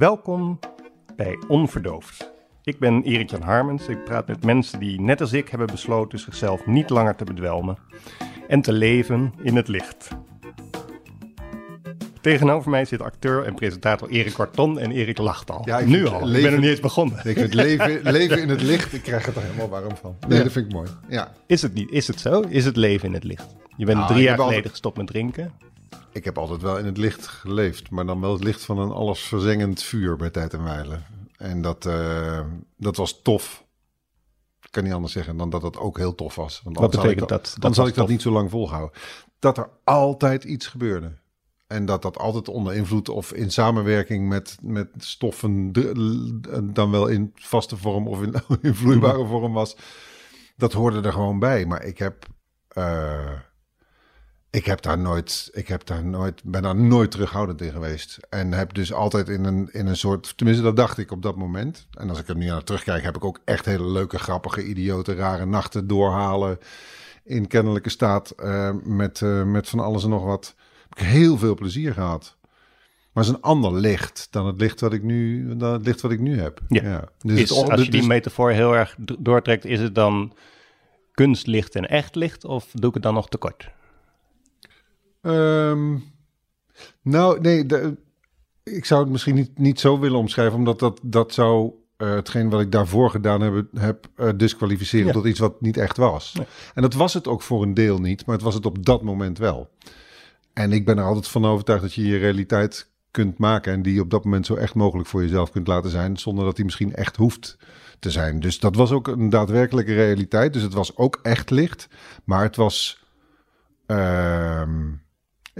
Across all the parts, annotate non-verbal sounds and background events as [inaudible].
Welkom bij Onverdoofd. Ik ben Erik Jan Harmens. Ik praat met mensen die net als ik hebben besloten zichzelf niet langer te bedwelmen en te leven in het licht. Tegenover mij zit acteur en presentator Erik Karton en Erik lacht al. Ja, ik nu al. Ik ben nog niet eens begonnen. Ik vind leven, [laughs] leven in het licht, ik krijg het er helemaal warm van. Nee, Ja. dat vind ik mooi. Ja. Is het niet? Is het zo? Is het leven in het licht? Je bent Nou, drie jaar geleden altijd- gestopt met drinken. Ik heb altijd wel in het licht geleefd, maar dan wel het licht van een allesverzengend vuur bij tijd en wijle. En dat, eh, dat was tof. Ik kan niet anders zeggen dan dat het ook heel tof was. Want Wat betekent dat? Dan Dat zal ik dat tof. niet zo lang volhouden. Dat er altijd iets gebeurde. En dat dat altijd onder invloed of in samenwerking met, met stoffen, dan wel in vaste vorm of in, [laughs] in vloeibare vorm was. Dat hoorde er gewoon bij. Maar ik heb, eh, ik heb daar nooit, ik heb daar nooit, ben daar nooit terughoudend in geweest. En heb dus altijd in een, in een soort, tenminste dat dacht ik op dat moment. En als ik er nu naar terugkijk, heb ik ook echt hele leuke, grappige, idiote, rare nachten doorhalen. In kennelijke staat eh, met, eh, met van alles en nog wat. Heb ik heel veel plezier gehad. Maar het is een ander licht dan het licht wat ik nu, dan het licht wat ik nu heb. Ja. Dus is, het- als je die dus- metafoor heel erg doortrekt, is het dan kunstlicht en echt licht? Of doe ik het dan nog tekort? Ehm, nou, nee, de- ik zou het misschien niet, niet zo willen omschrijven, omdat dat, dat zou eh, hetgeen wat ik daarvoor gedaan heb, heb eh, disqualificeren Ja. tot iets wat niet echt was. Nee. En dat was het ook voor een deel niet, maar het was het op dat moment wel. En ik ben er altijd van overtuigd dat je je realiteit kunt maken en die op dat moment zo echt mogelijk voor jezelf kunt laten zijn, zonder dat die misschien echt hoeft te zijn. Dus dat was ook een daadwerkelijke realiteit. Dus het was ook echt licht, maar het was. ehm,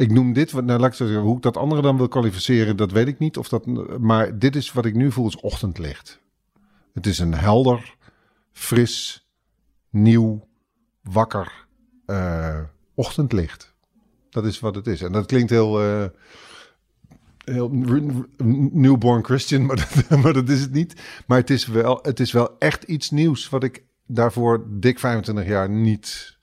ik noem dit, nou laat ik zeggen, hoe ik dat andere dan wil kwalificeren, dat weet ik niet. Of dat, maar dit is wat ik nu voel, is ochtendlicht. Het is een helder, fris, nieuw, wakker eh, ochtendlicht. Dat is wat het is. En dat klinkt heel, eh, heel newborn Christian, [laughs] maar dat, maar dat is het niet. Maar het is, wel, het is wel echt iets nieuws wat ik daarvoor dik 25 jaar niet,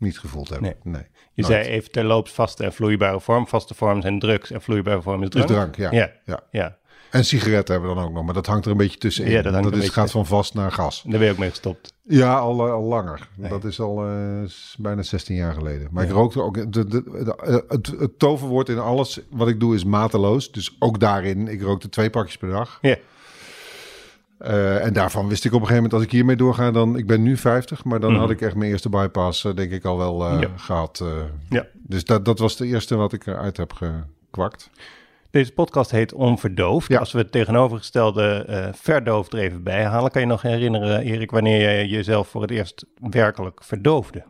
niet gevoeld heb. Nee. nee. Je zei even terloops vaste en vloeibare vorm. Vaste vorm zijn drugs en vloeibare vorm is drank. drank, ja. Ja. ja. Ja, En sigaretten hebben we dan ook nog, maar dat hangt er een beetje tussenin. Ja, dat hangt dat is, gaat van vast naar gas. daar ben je ook mee gestopt. Ja, al, eh, al langer. Nee. Dat is al eh, is bijna 16 jaar geleden. Maar ik rookte ook. De, de, de- het, het toverwoord in alles wat ik doe is mateloos. Dus ook daarin. Ik rookte twee pakjes per dag. Ja. Eh, en daarvan wist ik op een gegeven moment, als ik hiermee doorga, dan. Ik ben nu 50, maar dan Mhm. had ik echt mijn eerste bypass, eh, denk ik, al wel eh, Ja. gehad. eh. Ja. Dus dat, dat was de eerste wat ik eruit heb gekwakt. Deze podcast heet Onverdoofd. Ja. Als we het tegenovergestelde verdoofd er even bij halen, kan je nog herinneren, Erik, wanneer je jezelf voor het eerst werkelijk verdoofde?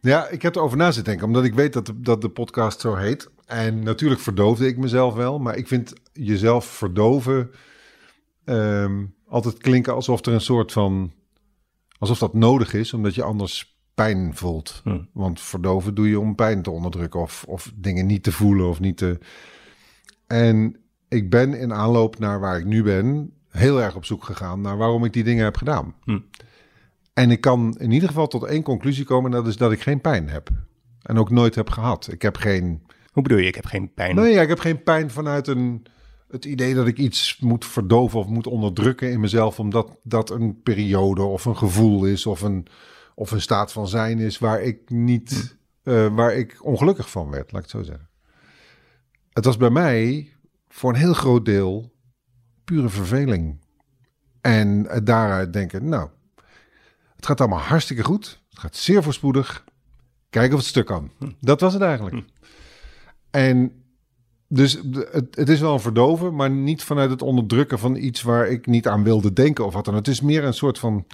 Ja, ik heb erover na zitten denken, omdat ik weet dat de, dat de podcast zo heet. En natuurlijk verdoofde ik mezelf wel, maar ik vind jezelf verdoven ehm, altijd klinken alsof er een soort van, alsof dat nodig is, omdat je anders pijn voelt. Hm. Want verdoven doe je om pijn te onderdrukken of, of dingen niet te voelen of niet te. En ik ben in aanloop naar waar ik nu ben heel erg op zoek gegaan naar waarom ik die dingen heb gedaan. Hm. En ik kan in ieder geval tot één conclusie komen, en dat is dat ik geen pijn heb. En ook nooit heb gehad. Ik heb geen. Hoe bedoel je, ik heb geen pijn? Nee, ja, ik heb geen pijn vanuit een, het idee dat ik iets moet verdoven of moet onderdrukken in mezelf, omdat dat een periode of een gevoel is of een, of een staat van zijn is waar ik niet, eh, waar ik ongelukkig van werd, laat ik het zo zeggen. Het was bij mij voor een heel groot deel pure verveling. En daaruit denken, nou, het gaat allemaal hartstikke goed. Het gaat zeer voorspoedig. Kijken of het stuk kan. Dat was het eigenlijk. En dus het, het is wel een verdoven, maar niet vanuit het onderdrukken van iets waar ik niet aan wilde denken of wat dan. Het is meer een soort van.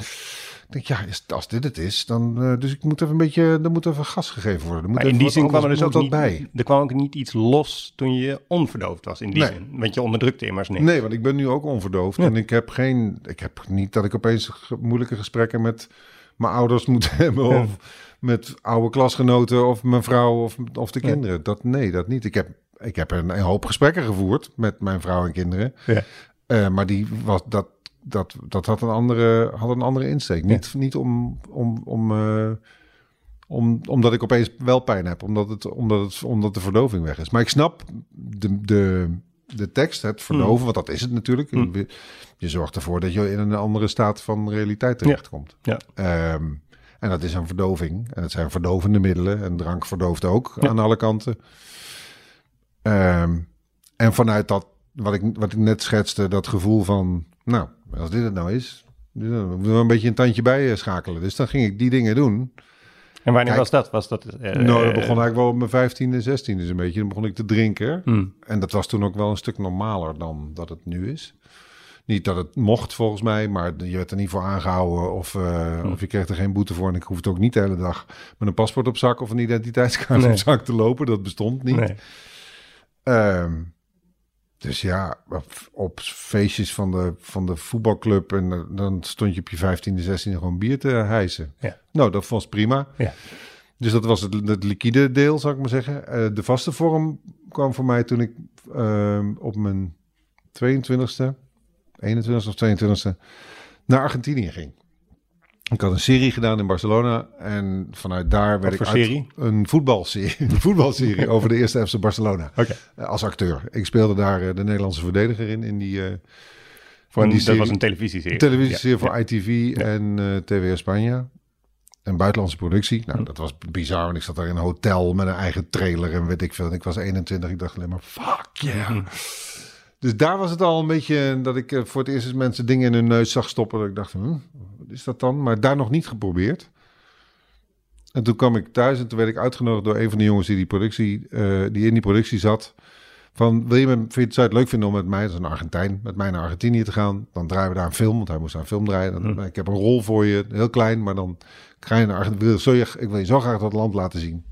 Ik denk, ja, als dit het is, dan. eh, dus ik moet even een beetje. Er moet even gas gegeven worden. Er moet Maar in die zin kwam er dus ook niet, bij. er kwam ook niet iets los toen je onverdoofd was in die Nee. zin. Want je onderdrukte immers niks. Nee, want ik ben nu ook onverdoofd. Ja. En ik heb geen. Ik heb niet dat ik opeens moeilijke gesprekken met mijn ouders moet [laughs] hebben. Ja. Of met oude klasgenoten of mijn vrouw of, of de Ja. kinderen. Dat, nee, dat niet. Ik heb, ik heb een, een hoop gesprekken gevoerd met mijn vrouw en kinderen. Ja. Eh, maar die was, dat, dat, dat had, een andere, had een andere insteek. Niet, niet om, om, om, eh, om, omdat ik opeens wel pijn heb. Omdat, het, omdat, het, omdat de verdoving weg is. Maar ik snap de, de, de tekst, het verdoven, want dat is het natuurlijk. Mm. Je, zorgt ervoor dat je in een andere staat van realiteit terechtkomt. Ja. Ehm, en dat is een verdoving. En het zijn verdovende middelen. En drank verdooft ook Ja. aan alle kanten. Ehm, en vanuit dat, wat ik, wat ik net schetste, dat gevoel van... Nou, als dit het nou is, dan moeten we een beetje een tandje bij eh, schakelen. Dus dan ging ik die dingen doen. En wanneer Kijk. was dat? Was dat eh, nou, dat eh, begon eigenlijk wel op mijn vijftiende, zestiende dus een beetje. Dan begon ik te drinken. hmm. En dat was toen ook wel een stuk normaler dan dat het nu is. Niet dat het mocht volgens mij, maar je werd er niet voor aangehouden of, eh, Hm. of je kreeg er geen boete voor. En ik hoefde ook niet de hele dag met een paspoort op zak of een identiteitskaart Nee. op zak te lopen. Dat bestond niet. Nee. Ehm, dus ja, op, op feestjes van de, van de voetbalclub en eh, dan stond je op je 15e, 16e gewoon bier te hijsen. Ja. Nou, dat was prima. Ja. Dus dat was het, het liquide deel, zou ik maar zeggen. Eh, de vaste vorm kwam voor mij toen ik ehm, op mijn 22e, 21e of 22e naar Argentinië ging. Ik had een serie gedaan in Barcelona en vanuit daar werd ik uit- serie? een voetbalserie, [laughs] een voetbalserie [laughs] over de eerste FC Barcelona eh, als acteur. Ik speelde daar eh, de Nederlandse verdediger in in die, Van, die dat serie- was een televisieserie. televisieserie Ja, voor ITV en eh TV Spanje. Een buitenlandse productie. Nou, dat was bizar. Want ik zat daar in een hotel met een eigen trailer en weet ik veel. En ik was 21. Ik dacht alleen maar, fuck yeah. Hm. Dus daar was het al een beetje dat ik eh, voor het eerst eens mensen dingen in hun neus zag stoppen. Dat ik dacht, hm, wat is dat dan? Maar daar nog niet geprobeerd. En toen kwam ik thuis en toen werd ik uitgenodigd door een van de jongens die, die, productie, eh, die in die productie zat. Van, wil je, me, vind je, zou het leuk vinden om met mij, dat is een Argentijn, met mij naar Argentinië te gaan? Dan draaien we daar een film, want hij moest daar een film draaien. Dan, Ik heb een rol voor je, heel klein, maar dan ga je naar Argentinië. Ik wil je zo graag dat land laten zien.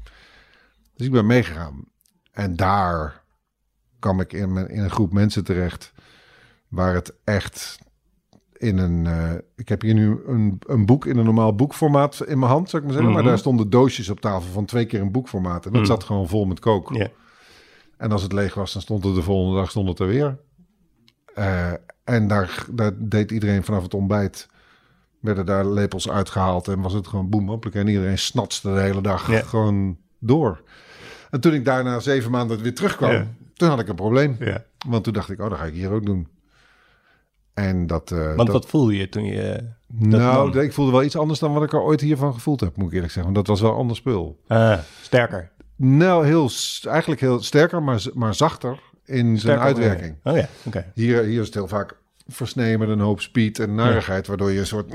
Dus ik ben meegegaan. En daar kwam ik in, in een groep mensen terecht waar het echt in een... eh, ik heb hier nu een, een boek in een normaal boekformaat in mijn hand, zou ik maar zeggen. Mhm. Maar daar stonden doosjes op tafel van twee keer een boekformaat. En dat Mhm. zat gewoon vol met kook. En als het leeg was, dan stond het de volgende dag stond het er weer. Eh, en daar, daar deed iedereen vanaf het ontbijt. Werden daar lepels uitgehaald en was het gewoon boem op. En iedereen snatste de hele dag gewoon door. En toen ik daarna zeven maanden weer terugkwam. Toen had ik een probleem. Ja. Want toen dacht ik, oh, dat ga ik hier ook doen. En dat... eh, Want dat wat voel je toen je... nou, nam? ik voelde wel iets anders dan wat ik er ooit hiervan gevoeld heb, moet ik eerlijk zeggen. Want dat was wel ander spul. Ah, sterker. Nou, heel, eigenlijk heel sterker, maar, maar zachter in zijn uitwerking. Oh ja, oké. Hier, hier is het heel vaak versneden met een hoop speed en narigheid, waardoor je een soort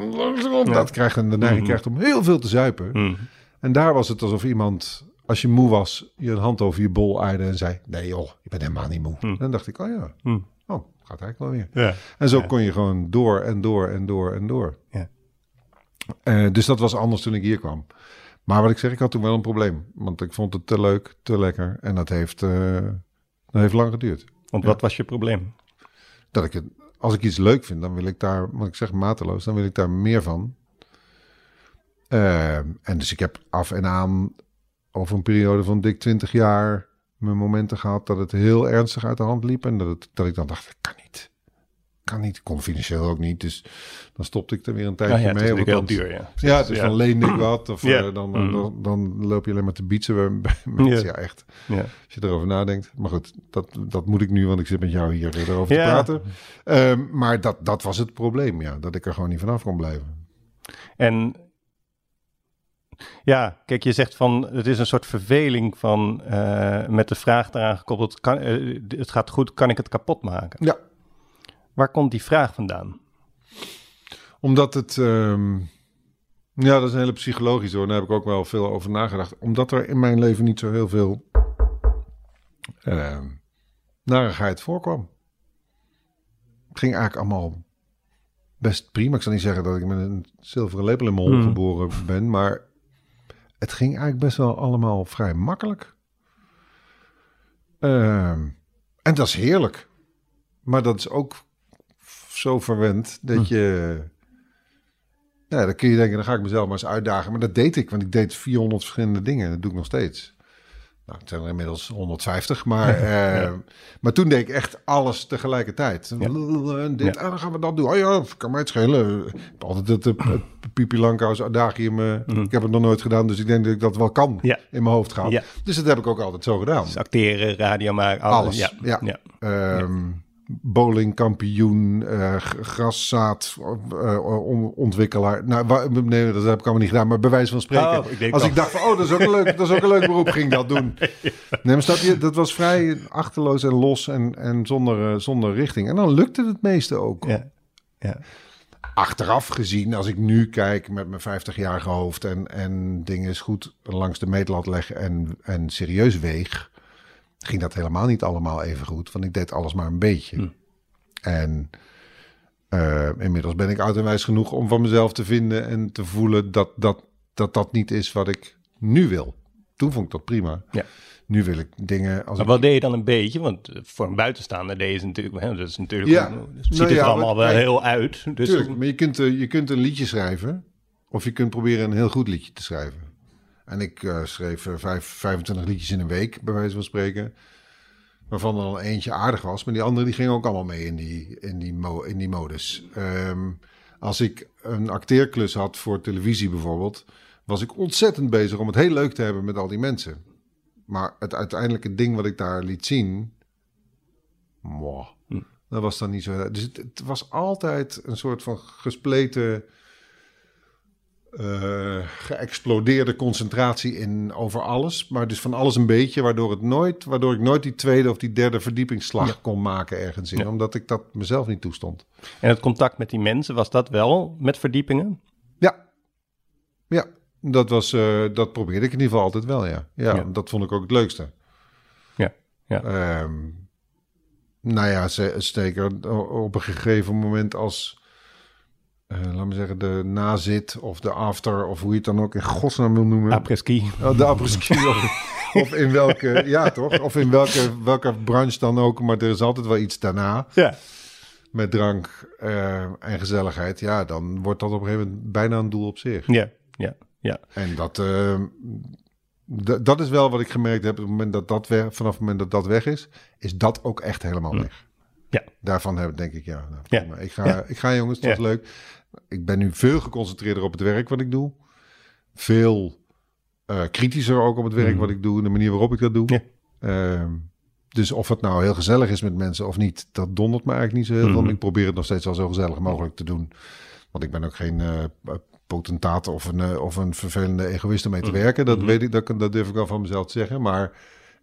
dat krijgt en de neiging Mhm. krijgt om heel veel te zuipen. Hmm. En daar was het alsof iemand, als je moe was, je een hand over je bol aaide en zei: Nee, joh, je bent helemaal niet moe. Mhm. Dan dacht ik: Oh ja, Hmm. oh, gaat eigenlijk wel weer. Ja. En zo Ja. kon je gewoon door en door en door en door. Ja. Eh, dus dat was anders toen ik hier kwam. Maar wat ik zeg, ik had toen wel een probleem. Want ik vond het te leuk, te lekker. En dat heeft, eh, dat heeft lang geduurd. Want wat was je probleem? Dat ik het, als ik iets leuk vind, dan wil ik daar, wat ik zeg mateloos, dan wil ik daar meer van. Eh, en dus ik heb af en aan over een periode van dik 20 jaar mijn momenten gehad dat het heel ernstig uit de hand liep. En dat, het, dat ik dan dacht, dat kan niet. Kan niet, kon financieel ook niet. Dus dan stopte ik er weer een tijdje Ah, ja, het is mee. heel duur, ja. Ja, dus Ja. dan leende ik wat. Of [clears throat] Ja. eh, dan, Mm. dan, dan loop je alleen maar te bietsen bij, mensen. Ja. Ja. echt. Ja. Als je erover nadenkt. Maar goed, dat, dat moet ik nu, want ik zit met jou hier erover Ja. te praten. Ehm, maar dat, dat was het probleem, ja. Dat ik er gewoon niet vanaf kon blijven. En ja, kijk, je zegt van het is een soort verveling van eh, met de vraag daaraan gekoppeld: kan, eh, het gaat goed, kan ik het kapot maken? Ja, Waar komt die vraag vandaan? omdat het... ehm, ja, dat is een hele psychologisch hoor. Daar heb ik ook wel veel over nagedacht. Omdat er in mijn leven niet zo heel veel ehm narigheid voorkwam. Het ging eigenlijk allemaal best prima. Ik zal niet zeggen dat ik met een zilveren lepel in mijn hol Hmm. geboren ben, maar het ging eigenlijk best wel allemaal vrij makkelijk. Ehm, en dat is heerlijk. Maar dat is ook zo verwend dat Hmm. je... Ja, dan kun je denken, dan ga ik mezelf maar eens uitdagen. Maar dat deed ik, want ik deed 400 verschillende dingen. Dat doe ik nog steeds. Nou, het zijn er inmiddels 150, maar, [laughs] eh, maar toen deed ik echt alles tegelijkertijd. En dit, ah, dan gaan we dat doen. Oh ja, kan mij het schelen. Ik heb altijd het, het, het Pipi Langkous adagium. eh, Ik heb het nog nooit gedaan, dus ik denk dat ik dat wel kan in mijn hoofd gaan. Dus dat heb ik ook altijd zo gedaan. Dus acteren, radio maken, alles. Alles, Ja. ja. Bowlingkampioen, eh, g- graszaad, eh, on- ontwikkelaar. Nou, nee, dat heb ik allemaal niet gedaan, maar bij wijze van spreken. Oh, ik denk Als al. ik dacht van, oh, dat is ook een leuk, dat is ook een leuk beroep, ging dat doen. [laughs] Nee, maar snap je, dat was vrij achterloos en los en, en zonder, eh, zonder richting. En dan lukte het meeste ook. Ja. ja. Achteraf gezien, als ik nu kijk met mijn 50-jarige hoofd en, en dingen eens goed langs de meetlat leg en, en serieus weeg, ging dat helemaal niet allemaal even goed. Want ik deed alles maar een beetje. En eh, inmiddels ben ik oud en wijs genoeg om van mezelf te vinden en te voelen dat dat, dat, dat niet is wat ik nu wil. Toen vond ik dat prima. Ja. Nu wil ik dingen als Maar ik wat deed je dan een beetje? Want voor een buitenstaander deed je het natuurlijk... Hè, dat is natuurlijk Ja. het ziet Nou er ja, allemaal maar- wel heel uit. Dus Tuurlijk, maar je kunt, eh, je kunt een liedje schrijven. Of je kunt proberen een heel goed liedje te schrijven. En ik eh, schreef eh, vijf, 25 liedjes in een week, bij wijze van spreken. Waarvan er dan eentje aardig was. Maar die andere die gingen ook allemaal mee in die, in die, mo- in die modus. Ehm, als ik een acteerklus had voor televisie bijvoorbeeld... was ik ontzettend bezig om het heel leuk te hebben met al die mensen. Maar het uiteindelijke ding wat ik daar liet zien... Mwah, dat was dan niet zo. Dus het, het was altijd een soort van gespleten, eh, geëxplodeerde concentratie in over alles. Maar dus van alles een beetje, waardoor, het nooit, waardoor ik nooit die tweede of die derde verdiepingsslag kon maken ergens in. Ja. Omdat ik dat mezelf niet toestond. En het contact met die mensen, was dat wel met verdiepingen? Ja, ja dat, was, eh, dat probeerde ik in ieder geval altijd wel, ja. Ja, Ja. dat vond ik ook het leukste. Ja. ja. Ehm, nou ja, ze- zeker op een gegeven moment als, eh laat me zeggen, de nazit of de after of hoe je het dan ook in godsnaam wil noemen. Après-ski. Oh, de apres-ski [laughs] of, of in welke, ja toch, of in welke, welke branche dan ook, maar er is altijd wel iets daarna Ja. met drank eh, en gezelligheid. Ja, dan wordt dat op een gegeven moment bijna een doel op zich. Ja, ja, ja. En dat, eh, dat is wel wat ik gemerkt heb. Op het moment dat dat weg, vanaf het moment dat dat weg is, is dat ook echt helemaal weg. Ja. Daarvan heb, denk ik, ja, nou, Ja. Ik, ga, Ja. ik ga jongens, het was Ja. leuk. Ik ben nu veel geconcentreerder op het werk wat ik doe. Veel eh, kritischer ook op het werk wat ik doe. De manier waarop ik dat doe. Ja. Ehm, dus of het nou heel gezellig is met mensen of niet, dat dondert me eigenlijk niet zo heel veel. Maar Ik probeer het nog steeds wel zo gezellig mogelijk te doen. Want ik ben ook geen eh, potentaat of een, eh, of een vervelende egoïst om mee te werken. Dat weet ik, dat, dat durf ik wel van mezelf te zeggen. Maar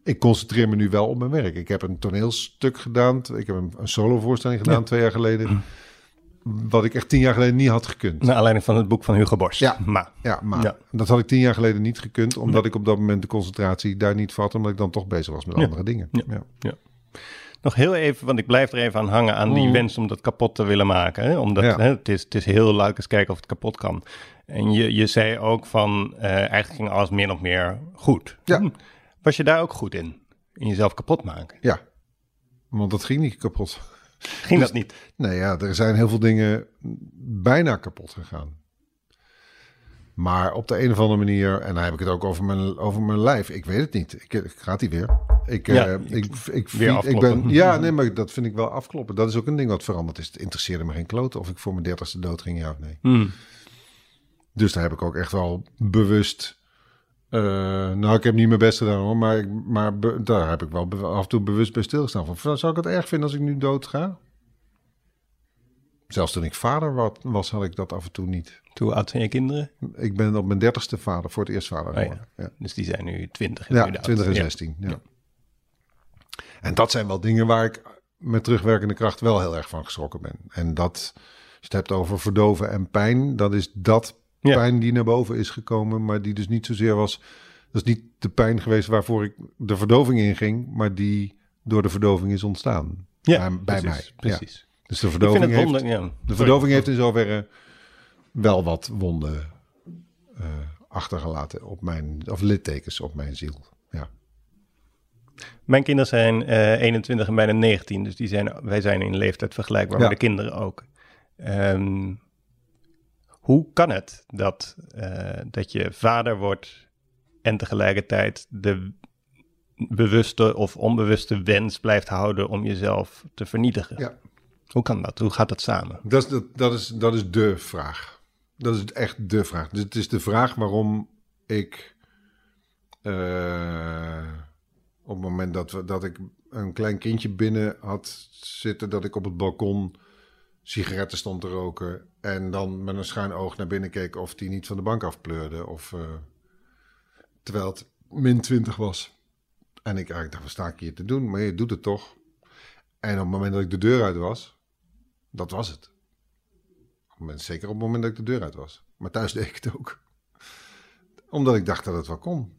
ik concentreer me nu wel op mijn werk. Ik heb een toneelstuk gedaan. Ik heb een, een solovoorstelling gedaan Ja. twee jaar geleden. [clears throat] Wat ik echt tien jaar geleden niet had gekund. Naar aanleiding van het boek van Hugo Borst. Ja. Maar, Ja, maar Ja. dat had ik tien jaar geleden niet gekund. Omdat ik op dat moment de concentratie daar niet vat. Omdat ik dan toch bezig was met Ja. andere dingen. Ja. Ja. nog heel even, want ik blijf er even aan hangen aan die Mm. wens om dat kapot te willen maken. Hè? Omdat Ja. hè, het, is, het is heel leuk eens kijken of het kapot kan. En je, je zei ook van, eh, eigenlijk ging alles meer of meer goed. Ja. Hm. Was je daar ook goed in? In jezelf kapot maken? ja. Want dat ging niet kapot. Ging dat niet? Nee, ja, er zijn heel veel dingen bijna kapot gegaan. Maar op de een of andere manier, en dan heb ik het ook over mijn, over mijn lijf. Ik weet het niet. Ik, ik gaat die weer. Ik, Ja, eh, ik- ik, ik, weer ik afkloppen. ben, ja, nee, maar dat vind ik wel afkloppen. Dat is ook een ding wat veranderd is. Het interesseerde me geen klote of ik voor mijn dertigste dood ging, ja of nee. Hm. Dus daar heb ik ook echt wel bewust. Eh, nou, ik heb niet mijn best gedaan hoor, maar, ik, maar be- daar heb ik wel af en toe bewust bij stilgestaan. Van, zou ik het erg vinden als ik nu dood ga? Zelfs toen ik vader wa- was, had ik dat af en toe niet. Hoe oud zijn je kinderen? Ik ben op mijn dertigste vader, voor het eerst vader Oh ja. Dus die zijn nu 20. en ja, 20 en. 16. Ja. En dat zijn wel dingen waar ik met terugwerkende kracht wel heel erg van geschrokken ben. En dat, als je het hebt over verdoven en pijn, dat is dat Ja. pijn die naar boven is gekomen, maar die dus niet zozeer was. Dat is niet de pijn geweest waarvoor ik de verdoving inging, maar die door de verdoving is ontstaan. Ja, bij, bij precies, mij. Ja. Precies. Dus de verdoving, heeft, ja. de Sorry. verdoving heeft in zoverre wel wat wonden eh, achtergelaten op mijn, of littekens op mijn ziel. Ja. Mijn kinderen zijn eh 21 en bijna 19, dus die zijn, wij zijn in leeftijd vergelijkbaar, Ja. maar de kinderen ook. Ehm, hoe kan het dat, eh, dat je vader wordt en tegelijkertijd de bewuste of onbewuste wens blijft houden om jezelf te vernietigen. Ja. Hoe kan dat? Hoe gaat dat samen? Dat is, dat, dat, is, dat is de vraag. Dat is echt de vraag. Dus het is de vraag waarom ik eh, op het moment dat, we, dat ik een klein kindje binnen had zitten, dat ik op het balkon sigaretten stond te roken en dan met een schuin oog naar binnen keek of die niet van de bank afpleurde. Of, eh, terwijl het min 20 was. En ik eigenlijk dacht, wat sta ik hier te doen? Maar je doet het toch. En op het moment dat ik de deur uit was, dat was het. Zeker op het moment dat ik de deur uit was. Maar thuis deed ik het ook. Omdat ik dacht dat het wel kon.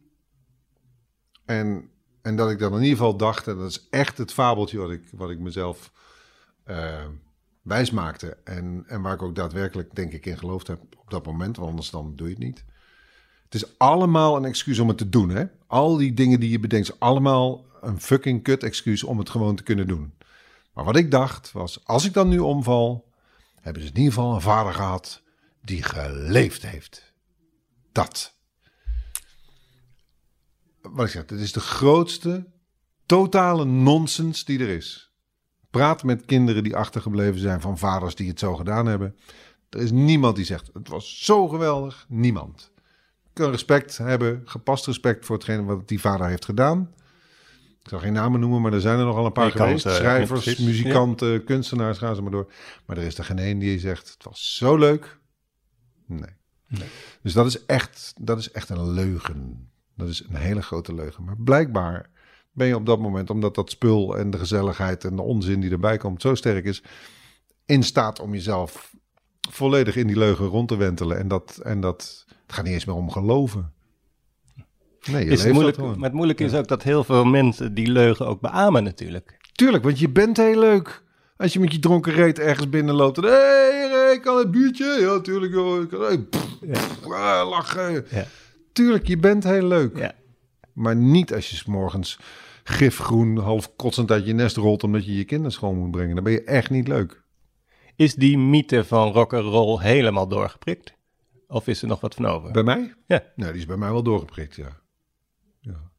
En, en dat ik dan in ieder geval dacht, en dat is echt het fabeltje wat ik, wat ik mezelf uh, wijs maakte. En, en waar ik ook daadwerkelijk, denk ik, in geloofd heb op dat moment. Want anders dan doe je het niet. Het is allemaal een excuus om het te doen. Hè? Al die dingen die je bedenkt, allemaal een fucking kut excuus om het gewoon te kunnen doen. Maar wat ik dacht was, als ik dan nu omval, hebben ze in ieder geval een vader gehad die geleefd heeft. Dat. Wat ik zeg, het is de grootste totale nonsens die er is. Praat met kinderen die achtergebleven zijn van vaders die het zo gedaan hebben. Er is niemand die zegt, het was zo geweldig. Niemand. Ik kan respect hebben, gepast respect voor hetgene wat die vader heeft gedaan. Ik zal geen namen noemen, maar er zijn er nogal een paar Je geweest. het, eh, Schrijvers, precies. muzikanten, kunstenaars, gaan ze maar door. Maar er is er geen één die zegt, het was zo leuk. Nee. Dus dat is, echt, dat is echt een leugen. Dat is een hele grote leugen. Maar blijkbaar ben je op dat moment, omdat dat spul en de gezelligheid en de onzin die erbij komt zo sterk is, in staat om jezelf volledig in die leugen rond te wentelen. En dat, en dat het gaat niet eens meer om geloven. Nee, je Is het moeilijk, maar het moeilijke is ook dat heel veel mensen die leugen ook beamen natuurlijk. Tuurlijk, want je bent heel leuk. Als je met je dronken reet ergens binnenloopt en... Hé, hey, ik kan een biertje? Ja, tuurlijk. Joh. Ik kan, hey, pff, pff, ah, lachen. Ja. Tuurlijk, je bent heel leuk. Ja. Maar niet als je 's morgens gifgroen, half kotsend uit je nest rolt... omdat je je kinderen schoon moet brengen. Dan ben je echt niet leuk. Is die mythe van rock and roll helemaal doorgeprikt? Of is er nog wat van over? Bij mij? Ja. Nou, die is bij mij wel doorgeprikt, ja. ja.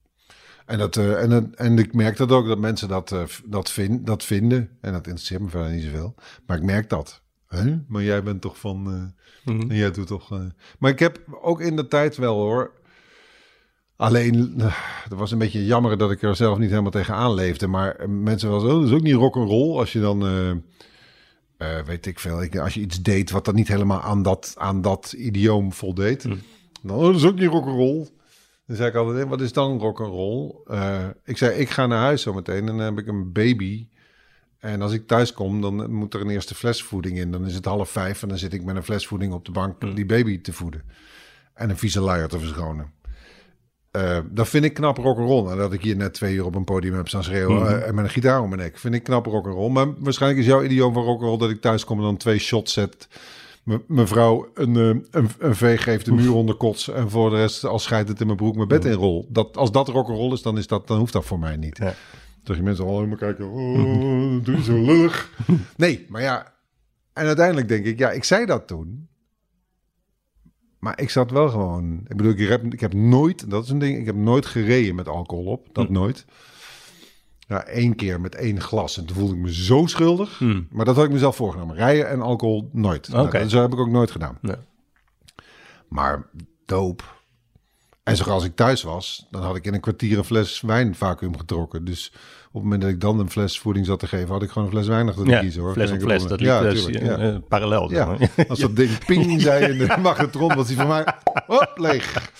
En, dat, eh, en, en ik merk dat ook, dat mensen dat, eh, dat, vind, dat vinden. En dat interesseert me verder niet zoveel. Maar ik merk dat. Huh? Maar jij bent toch van... eh, Mhm. en jij doet toch... Maar ik heb ook in de tijd wel hoor... Alleen, eh, het was een beetje jammer dat ik er zelf niet helemaal tegenaan leefde. Maar mensen wel zo, dat is ook niet rock and roll als je dan... eh, eh, weet ik veel, ik, als je iets deed wat dan niet helemaal aan dat, aan dat idioom voldeed... Dan, oh, dat is ook niet rock'n'roll. Dan zei ik altijd, "Hé, wat is dan rock'n'roll? Eh ik zei, ik ga naar huis zometeen en dan heb ik een baby. En als ik thuis kom, dan moet er een eerste flesvoeding in. Dan is het half vijf en dan zit ik met een flesvoeding op de bank die baby te voeden. En een vieze luier te verschonen. Eh, dat vind ik knap rock'n'roll. En dat ik hier net twee uur op een podium heb staan schreeuwen eh, en met een gitaar om mijn nek. Vind ik knap rock'n'roll. Maar waarschijnlijk is jouw idioom van rock'n'roll dat ik thuis kom en dan twee shots zet. Me- Mevrouw een, eh, een, een veeg geeft de muur onder kots en voor de rest als scheidt het in mijn broek mijn bed in rol. Dat, als dat rock'n'roll is, dan, is dat, dan hoeft dat voor mij niet. Ja. Dat je mensen al helemaal kijken, oh, doe je zo lullig. Nee, maar ja. En uiteindelijk denk ik, ja, ik zei dat toen. Maar ik zat wel gewoon. Ik bedoel, ik heb, ik heb nooit, dat is een ding, ik heb nooit gereden met alcohol op. Dat nooit. Ja, één keer met één glas. En toen voelde ik me zo schuldig. Hmm. Maar dat had ik mezelf voorgenomen. Rijden en alcohol nooit. Nou, Oké. dat heb ik ook nooit gedaan. Nee. Maar doop. En zoals als ik thuis was, dan had ik in een kwartier een fles wijn vacuüm getrokken. Dus het moment dat ik dan een fles voeding zat te geven, had ik gewoon een fles wijn achter te Ja, kiezen hoor. fles op fles, dat liep ja, dus eh, eh, parallel. zeg Ja, maar. als dat ding ping [laughs] zei in de magnetron, was hij van mij hop, leeg.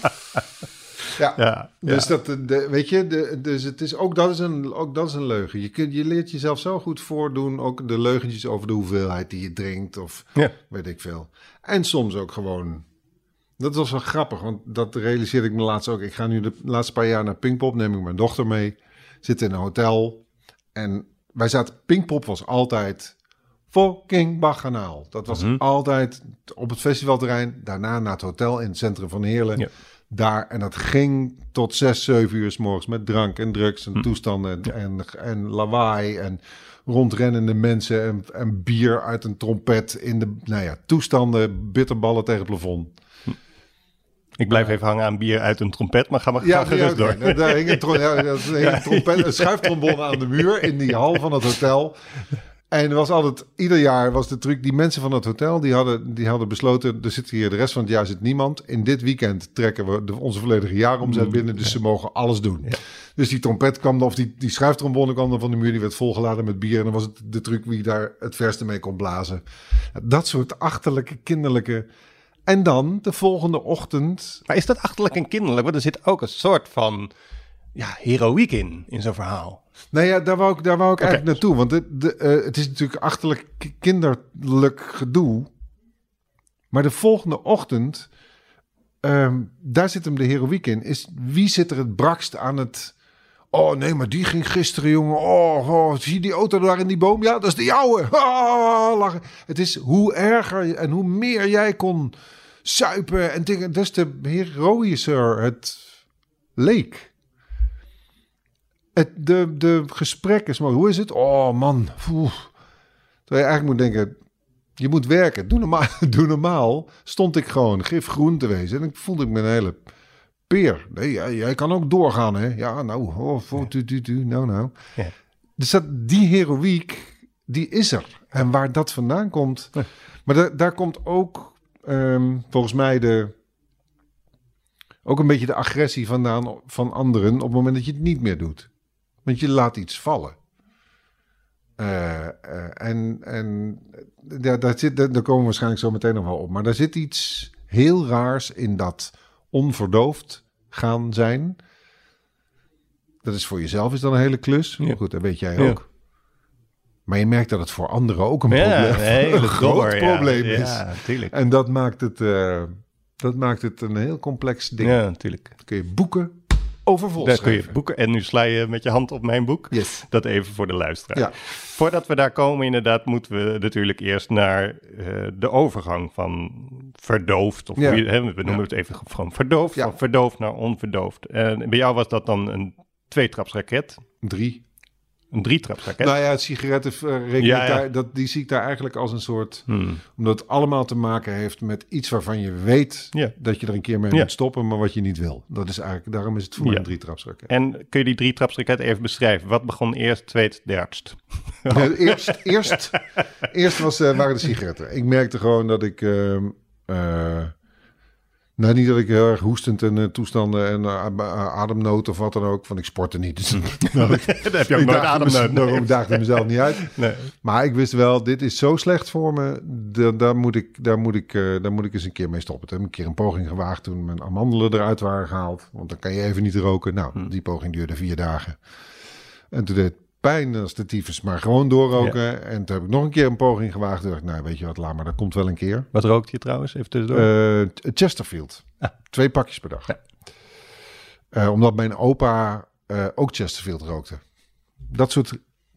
Ja, Ja, dus ja. dat, de, weet je, de, dus het is ook dat is een, ook dat is een leugen. Je, kunt, je leert jezelf zo goed voordoen, ook de leugentjes over de hoeveelheid die je drinkt of Ja. weet ik veel. En soms ook gewoon, dat was wel grappig, want dat realiseerde ik me laatst ook. Ik ga nu de laatste paar jaar naar Pinkpop, neem ik mijn dochter mee, zit in een hotel en wij zaten, Pinkpop was altijd fucking baganaal. Dat was Mhm. altijd op het festivalterrein, daarna naar het hotel in het centrum van Heerlen. Ja. Daar, en dat ging tot zes, zeven uur s morgens met drank en drugs en toestanden en, en, en lawaai en rondrennende mensen en, en bier uit een trompet in de, nou ja, toestanden, bitterballen tegen het plafond. Ik blijf even hangen aan bier uit een trompet, maar ga maar Ja, ga gerust door. Nou, Daar hing een, [laughs] ja, hing een, trompet, een schuiftrombone aan de muur in die hal van het hotel. En er was altijd, ieder jaar was de truc, die mensen van het hotel, die hadden, die hadden besloten, er zit hier de rest van het jaar zit niemand. In dit weekend trekken we de, onze volledige jaaromzet Mm. binnen, dus ze mogen alles doen. Dus die trompet kwam, dan- of die, die schuiftrombone kwam dan van de muur, die werd volgeladen met bier. En dan was het de truc wie daar het verste mee kon blazen. Dat soort achterlijke, kinderlijke... En dan de volgende ochtend Maar is dat achterlijk en kinderlijk? Want er zit ook een soort van ja, heroïek in, in zo'n verhaal. Nou ja, daar wou ik, daar wou ik eigenlijk naartoe. Want de, de, eh, het is natuurlijk achterlijk kinderlijk gedoe. Maar de volgende ochtend, ehm, daar zit hem de heroïek in. Is wie zit er het brakst aan het... Oh nee, maar die ging gisteren, jongen. Oh, oh zie je die auto daar in die boom? Ja, dat is de jouwe. [laughs] Ah, lachen. Het is hoe erger en hoe meer jij kon suipen en dingen, des te heroïscher het leek. Het, de, de is maar hoe is het? Oh man, Oeh. terwijl je eigenlijk moet denken, je moet werken. Doe normaal, [laughs] doe normaal. Stond ik gewoon gif groen te wezen en ik voelde ik me een hele peer. Nee, jij, jij kan ook doorgaan, hè? Ja, nou, oh, tu, tu, tu, nou, nou. Ja. Dus dat, die heroïek, die is er. En waar dat vandaan komt. Maar da- daar komt ook ehm, volgens mij de. Ook een beetje de agressie vandaan van anderen op het moment dat je het niet meer doet. Want je laat iets vallen. Eh, eh, en en ja, daar, zit, daar daar komen we waarschijnlijk zo meteen nog wel op. Maar daar zit iets heel raars in dat onverdoofd gaan zijn. Dat is voor jezelf is dan een hele klus. Ja. Goed, dat weet jij ook. Maar je merkt dat het voor anderen ook een, probleem, een [laughs] groot probleem is. En dat maakt, het, eh, dat maakt het een heel complex ding. Ja, natuurlijk. Kun je boeken over vol Daar kun je boeken. En nu sla je met je hand op mijn boek. Yes. Dat even voor de luisteraar. Ja. Voordat we daar komen, inderdaad, moeten we natuurlijk eerst naar eh, de overgang van verdoofd. Of Ja. hè, we noemen het even gewoon verdoofd, Ja. van verdoofd naar onverdoofd. En bij jou was dat dan een tweetrapsraket, Drie. Een drietrapsraket. Nou ja, het sigarettenrekening, Ja, ja. daar- dat, die zie ik daar eigenlijk als een soort... Hmm. Omdat het allemaal te maken heeft met iets waarvan je weet... Ja. dat je er een keer mee moet stoppen, maar wat je niet wil. Dat is eigenlijk, daarom is het voor mij een drietrapsraket. En kun je die drietrapsraket even beschrijven? Wat begon eerst, tweede, derdst? Nee, [laughs] eerst, eerst, eerst was, eh, waren de sigaretten. Ik merkte gewoon dat ik... ehm, eh, nou, niet dat ik heel erg hoestend en eh, toestanden en eh, a- ademnood of wat dan ook. Want ik sportte niet. Dus [laughs] [laughs] Daar heb je ook ik nooit ademnood. daarom daagde mezelf niet uit. [laughs] Nee. Maar ik wist wel, dit is zo slecht voor me. Da- daar, moet ik, daar, moet ik, eh, daar moet ik eens een keer mee stoppen. Toen heb ik een keer een poging gewaagd toen mijn amandelen eruit waren gehaald. Want dan kan je even niet roken. Nou, die poging duurde vier dagen. En toen deed pijn als de tyfus, maar gewoon doorroken. En toen heb ik nog een keer een poging gewaagd. Dacht ik, nou weet je wat, laat maar, dat komt wel een keer. Wat rookt je trouwens? Even tussendoor. Eh, Chesterfield. Twee pakjes per dag. Eh, omdat mijn opa eh, ook Chesterfield rookte. Dat soort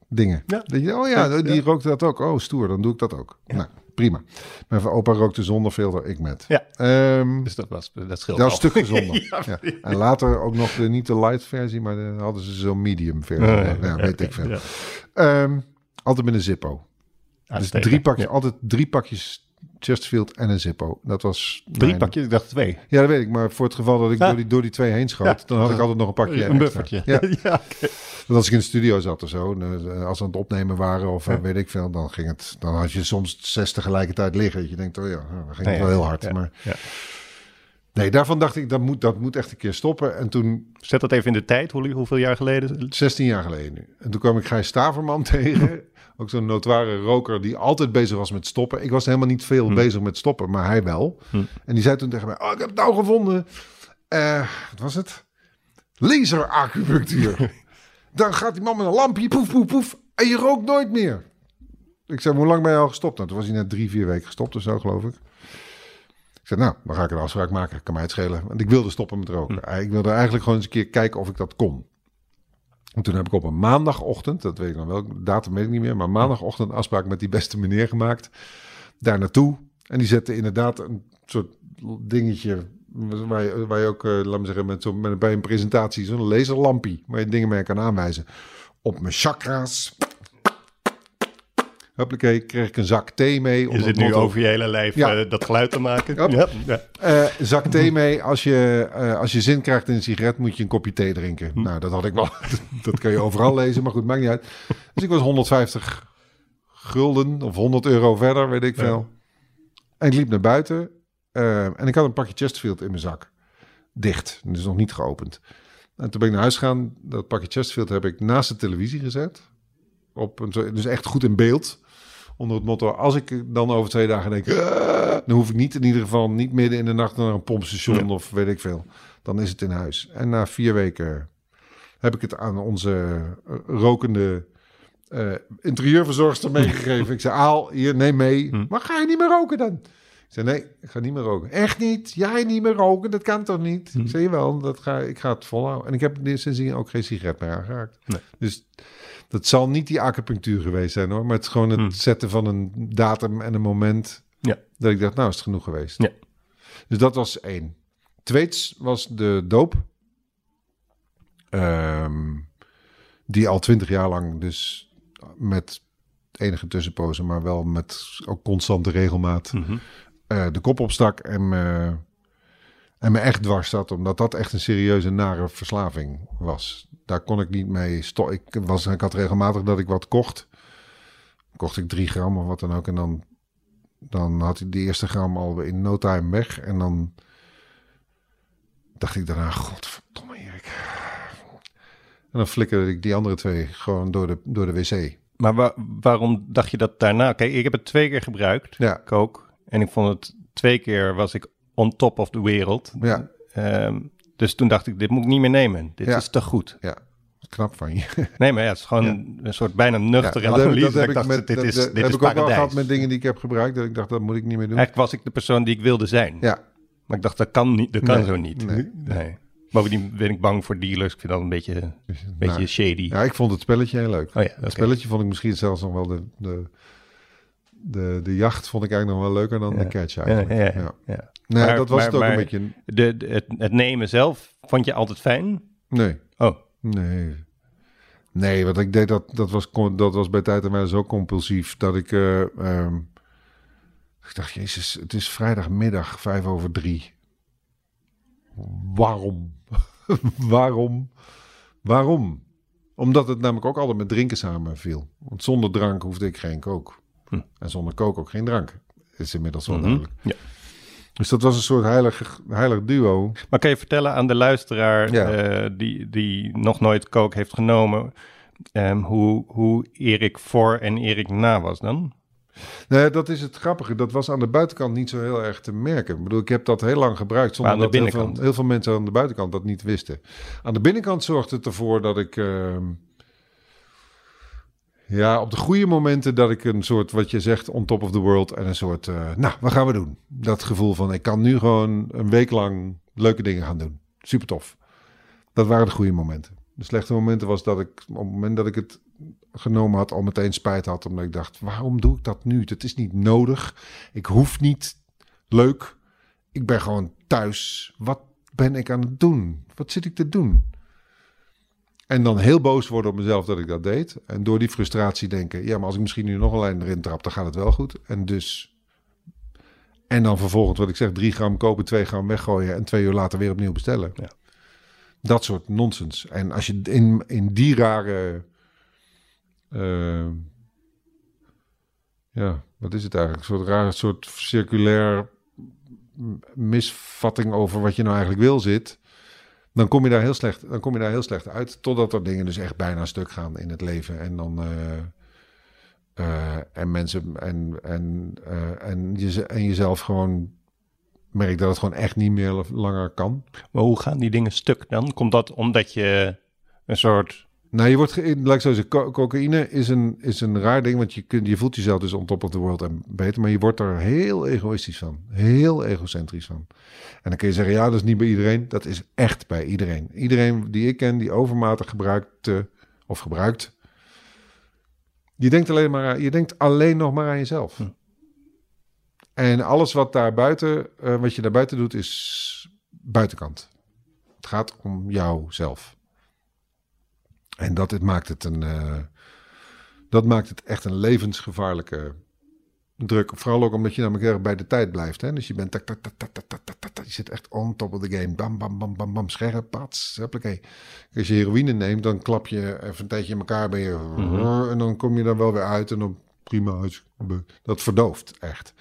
dingen. Ja. Dat je, oh ja, die rookte dat ook. Oh, stoer, dan doe ik dat ook. Nou, prima. Mijn opa rookte zonder filter, ik met. Ja. Ehm, dus dat, was, dat scheelt dat is al. een stuk [laughs] gezonder. ja, En later ook nog de, niet de light versie, maar de, hadden ze zo'n medium versie. Oh, ja. Nou, weet ik veel. Ehm, altijd met een Zippo. Dus Uitstekend. drie pakjes, altijd drie pakjes Chesterfield en een Zippo. Dat was Drie mijn- pakjes, ik dacht twee. ja, dat weet ik. Maar voor het geval dat ik Ah. door, die, door die twee heen schoot, dan had ik altijd nog een pakje Een extra. buffertje. Ja. [laughs] Want als ik in de studio zat of zo, eh, als ze aan het opnemen waren of eh, weet ik veel, dan ging het. Dan had je soms zes tegelijkertijd liggen. Dat je denkt, oh ja, dan ging het wel heel hard. Maar nee, daarvan dacht ik, dat moet, dat moet echt een keer stoppen. En toen, Zet dat even in de tijd. Hoe, hoeveel jaar geleden? 16 jaar geleden nu. En toen kwam ik Gijs Staverman [laughs] tegen. Ook zo'n notoire roker die altijd bezig was met stoppen. Ik was helemaal niet veel Hm. bezig met stoppen, maar hij wel. En die zei toen tegen mij, oh, ik heb het nou gevonden. Eh, wat was het? Laseracupunctuur. [laughs] Dan gaat die man met een lampje, poef, poef, poef. En je rookt nooit meer. Ik zei, hoe lang ben je al gestopt? Nou, toen was hij net drie, vier weken gestopt of zo, geloof ik. Ik zei, nou, dan ga ik een afspraak maken. Kan mij het schelen. Want ik wilde stoppen met roken. Ik wilde eigenlijk gewoon eens een keer kijken of ik dat kon. En toen heb ik op een maandagochtend, dat weet ik nog wel, datum weet ik niet meer, maar maandagochtend een afspraak met die beste meneer gemaakt. Daar naartoe. En die zette inderdaad een soort dingetje, waar je, waar je ook, eh, laat me zeggen, met zo, met, bij een presentatie, zo'n laserlampje, waar je dingen mee kan aanwijzen. Op mijn chakra's. Huppakee, kreeg ik een zak thee mee. Je onder zit het nu motto- over je hele lijf Ja. eh, dat geluid te maken. Ja. Eh, zak thee mee. Als je, als je zin krijgt in een sigaret, moet je een kopje thee drinken. Hm. Nou, dat had ik wel. [laughs] dat kan je overal lezen, maar goed, maakt niet uit. Dus ik was 150 gulden of 100 euro verder, weet ik Ja. veel. En ik liep naar buiten eh, en ik had een pakje Chesterfield in mijn zak. Dicht, dus nog niet geopend. En toen ben ik naar huis gegaan. Dat pakje Chesterfield heb ik naast de televisie gezet. Op een, dus echt goed in beeld. Onder het motto, als ik dan over twee dagen denk... "Ah", dan hoef ik niet in ieder geval niet midden in de nacht naar een pompstation of weet ik veel. Dan is het in huis. En na vier weken heb ik het aan onze eh, rokende eh, interieurverzorgster meegegeven. ik zei, Aal, hier, neem mee. Hm. Maar ga je niet meer roken dan? Ik zei, nee, ik ga niet meer roken. Echt niet? Jij niet meer roken? Dat kan toch niet? Hm. Ik zei, wel, dat ga, ik ga het volhouden. En ik heb sindsdien ook geen sigaret meer aangeraakt. Nee. Dus dat zal niet die acupunctuur geweest zijn hoor. Maar het is gewoon het Hm. zetten van een datum en een moment... Ja. dat ik dacht, nou is het genoeg geweest. Ja. Dus dat was één. Tweets was de doop. Ehm, die al twintig jaar lang dus met enige tussenpozen... maar wel met ook constante regelmaat Mhm. Eh, de kop opstak en me, en me echt dwars zat. Omdat dat echt een serieuze nare verslaving was. Daar kon ik niet mee sto Ik, was, ik had regelmatig dat ik wat kocht. Kocht ik drie gram of wat dan ook. En dan, dan had ik de eerste gram al in no time weg. En dan dacht ik daarna, godverdomme Erik. En dan flikkerde ik die andere twee gewoon door de, door de wc. Maar wa- waarom dacht je dat daarna? Kijk, ik heb het twee keer gebruikt, Ja, ik ook. En ik vond het twee keer was ik on top of the wereld. ja, Ehm, dus toen dacht ik, dit moet ik niet meer nemen. Dit Ja. is te goed. ja. Knap van je. [laughs] Nee, maar ja, het is gewoon een soort bijna nuchtere Ja, dat heb- analyse. dat heb ik dacht, met- dit dat- is, dit heb is ik ook wel paradijs. gehad met dingen die ik heb gebruikt. Dat ik dacht, dat moet ik niet meer doen. Eigenlijk was ik de persoon die ik wilde zijn. Ja, Maar ik dacht, dat kan, niet, dat kan Nee, zo niet. nee, Nee, Bovendien ben ik bang voor dealers. Ik vind dat een beetje, een beetje Nou, shady. ja, ik vond het spelletje heel leuk. Oh ja, oké. Het spelletje vond ik misschien zelfs nog wel de, de, de, de jacht vond ik eigenlijk nog wel leuker dan Ja. de catch Ja, eigenlijk. ja, Ja, ja, ja. Nee, Maar- dat was maar- het ook maar- een beetje. De, de- het, het nemen zelf vond je altijd fijn? Nee, Oh, nee. Nee, want ik deed dat, dat was, dat was bij tijd en wijle zo compulsief dat ik, eh, ehm, ik dacht, jezus, het is vrijdagmiddag, vijf over drie. Waarom? [laughs] Waarom? Waarom? Omdat het namelijk ook altijd met drinken samenviel. Want zonder drank hoefde ik geen kook. Hm. En zonder kook ook geen drank. Is inmiddels wel duidelijk. ja. Dus dat was een soort heilig, heilig duo. Maar kan je vertellen aan de luisteraar Ja. eh, die, die nog nooit kook heeft genomen... ehm, hoe, hoe Erik voor en Erik na was dan? Nee, dat is het grappige. Dat was aan de buitenkant niet zo heel erg te merken. Ik bedoel, ik heb dat heel lang gebruikt zonder dat heel veel, heel veel mensen aan de buitenkant dat niet wisten. Aan de binnenkant zorgde het ervoor dat ik... ehm, ja, op de goede momenten dat ik een soort, wat je zegt, on top of the world... en een soort, eh, nou, wat gaan we doen? Dat gevoel van, ik kan nu gewoon een week lang leuke dingen gaan doen. Super tof. Dat waren de goede momenten. De slechte momenten was dat ik, op het moment dat ik het genomen had, al meteen spijt had. Omdat ik dacht, waarom doe ik dat nu? Dat is niet nodig. Ik hoef niet leuk. Ik ben gewoon thuis. Wat ben ik aan het doen? Wat zit ik te doen? En dan heel boos worden op mezelf dat ik dat deed. En door die frustratie denken, ja, maar als ik misschien nu nog een lijn erin trap, dan gaat het wel goed. En dus... En dan vervolgens, wat ik zeg, drie gram kopen, twee gram weggooien... en twee uur later weer opnieuw bestellen. Ja. Dat soort nonsens. En als je in, in die rare... eh, ja, wat is het eigenlijk? Een soort raar, soort circulair misvatting over wat je nou eigenlijk wil zit... Dan kom je daar heel slecht, dan kom je daar heel slecht uit. Totdat er dingen dus echt bijna stuk gaan in het leven. En dan... eh, eh, en mensen en, en, eh, en, je, en jezelf gewoon merkt dat het gewoon echt niet meer langer kan. Maar hoe gaan die dingen stuk dan? Komt dat omdat je een soort... Nou, je wordt, laat ik zo zeggen, co- cocaïne is een, is een raar ding, want je, kunt, je voelt jezelf dus on top of the world en beter, maar je wordt er heel egoïstisch van, heel egocentrisch van. En dan kun je zeggen, ja, dat is niet bij iedereen, dat is echt bij iedereen. Iedereen die ik ken, die overmatig gebruikt eh, of gebruikt, je denkt alleen maar, aan- je denkt alleen nog maar aan jezelf. Hm. En alles wat daar buiten, eh, wat je daar buiten doet, is buitenkant. Het gaat om jouzelf. En dat het maakt het een. Eh, dat maakt het echt een levensgevaarlijke druk. Vooral ook omdat je namelijk erg bij de tijd blijft. Hè? Dus je bent. Je zit echt on top of the game. Bam, bam, bam, bam, bam. Scherp, pats. Hoppakee. Als je heroïne neemt, dan klap je even een tijdje in elkaar. Ben je. Mhm. En dan kom je er wel weer uit. En dan prima uit. Dat verdooft echt.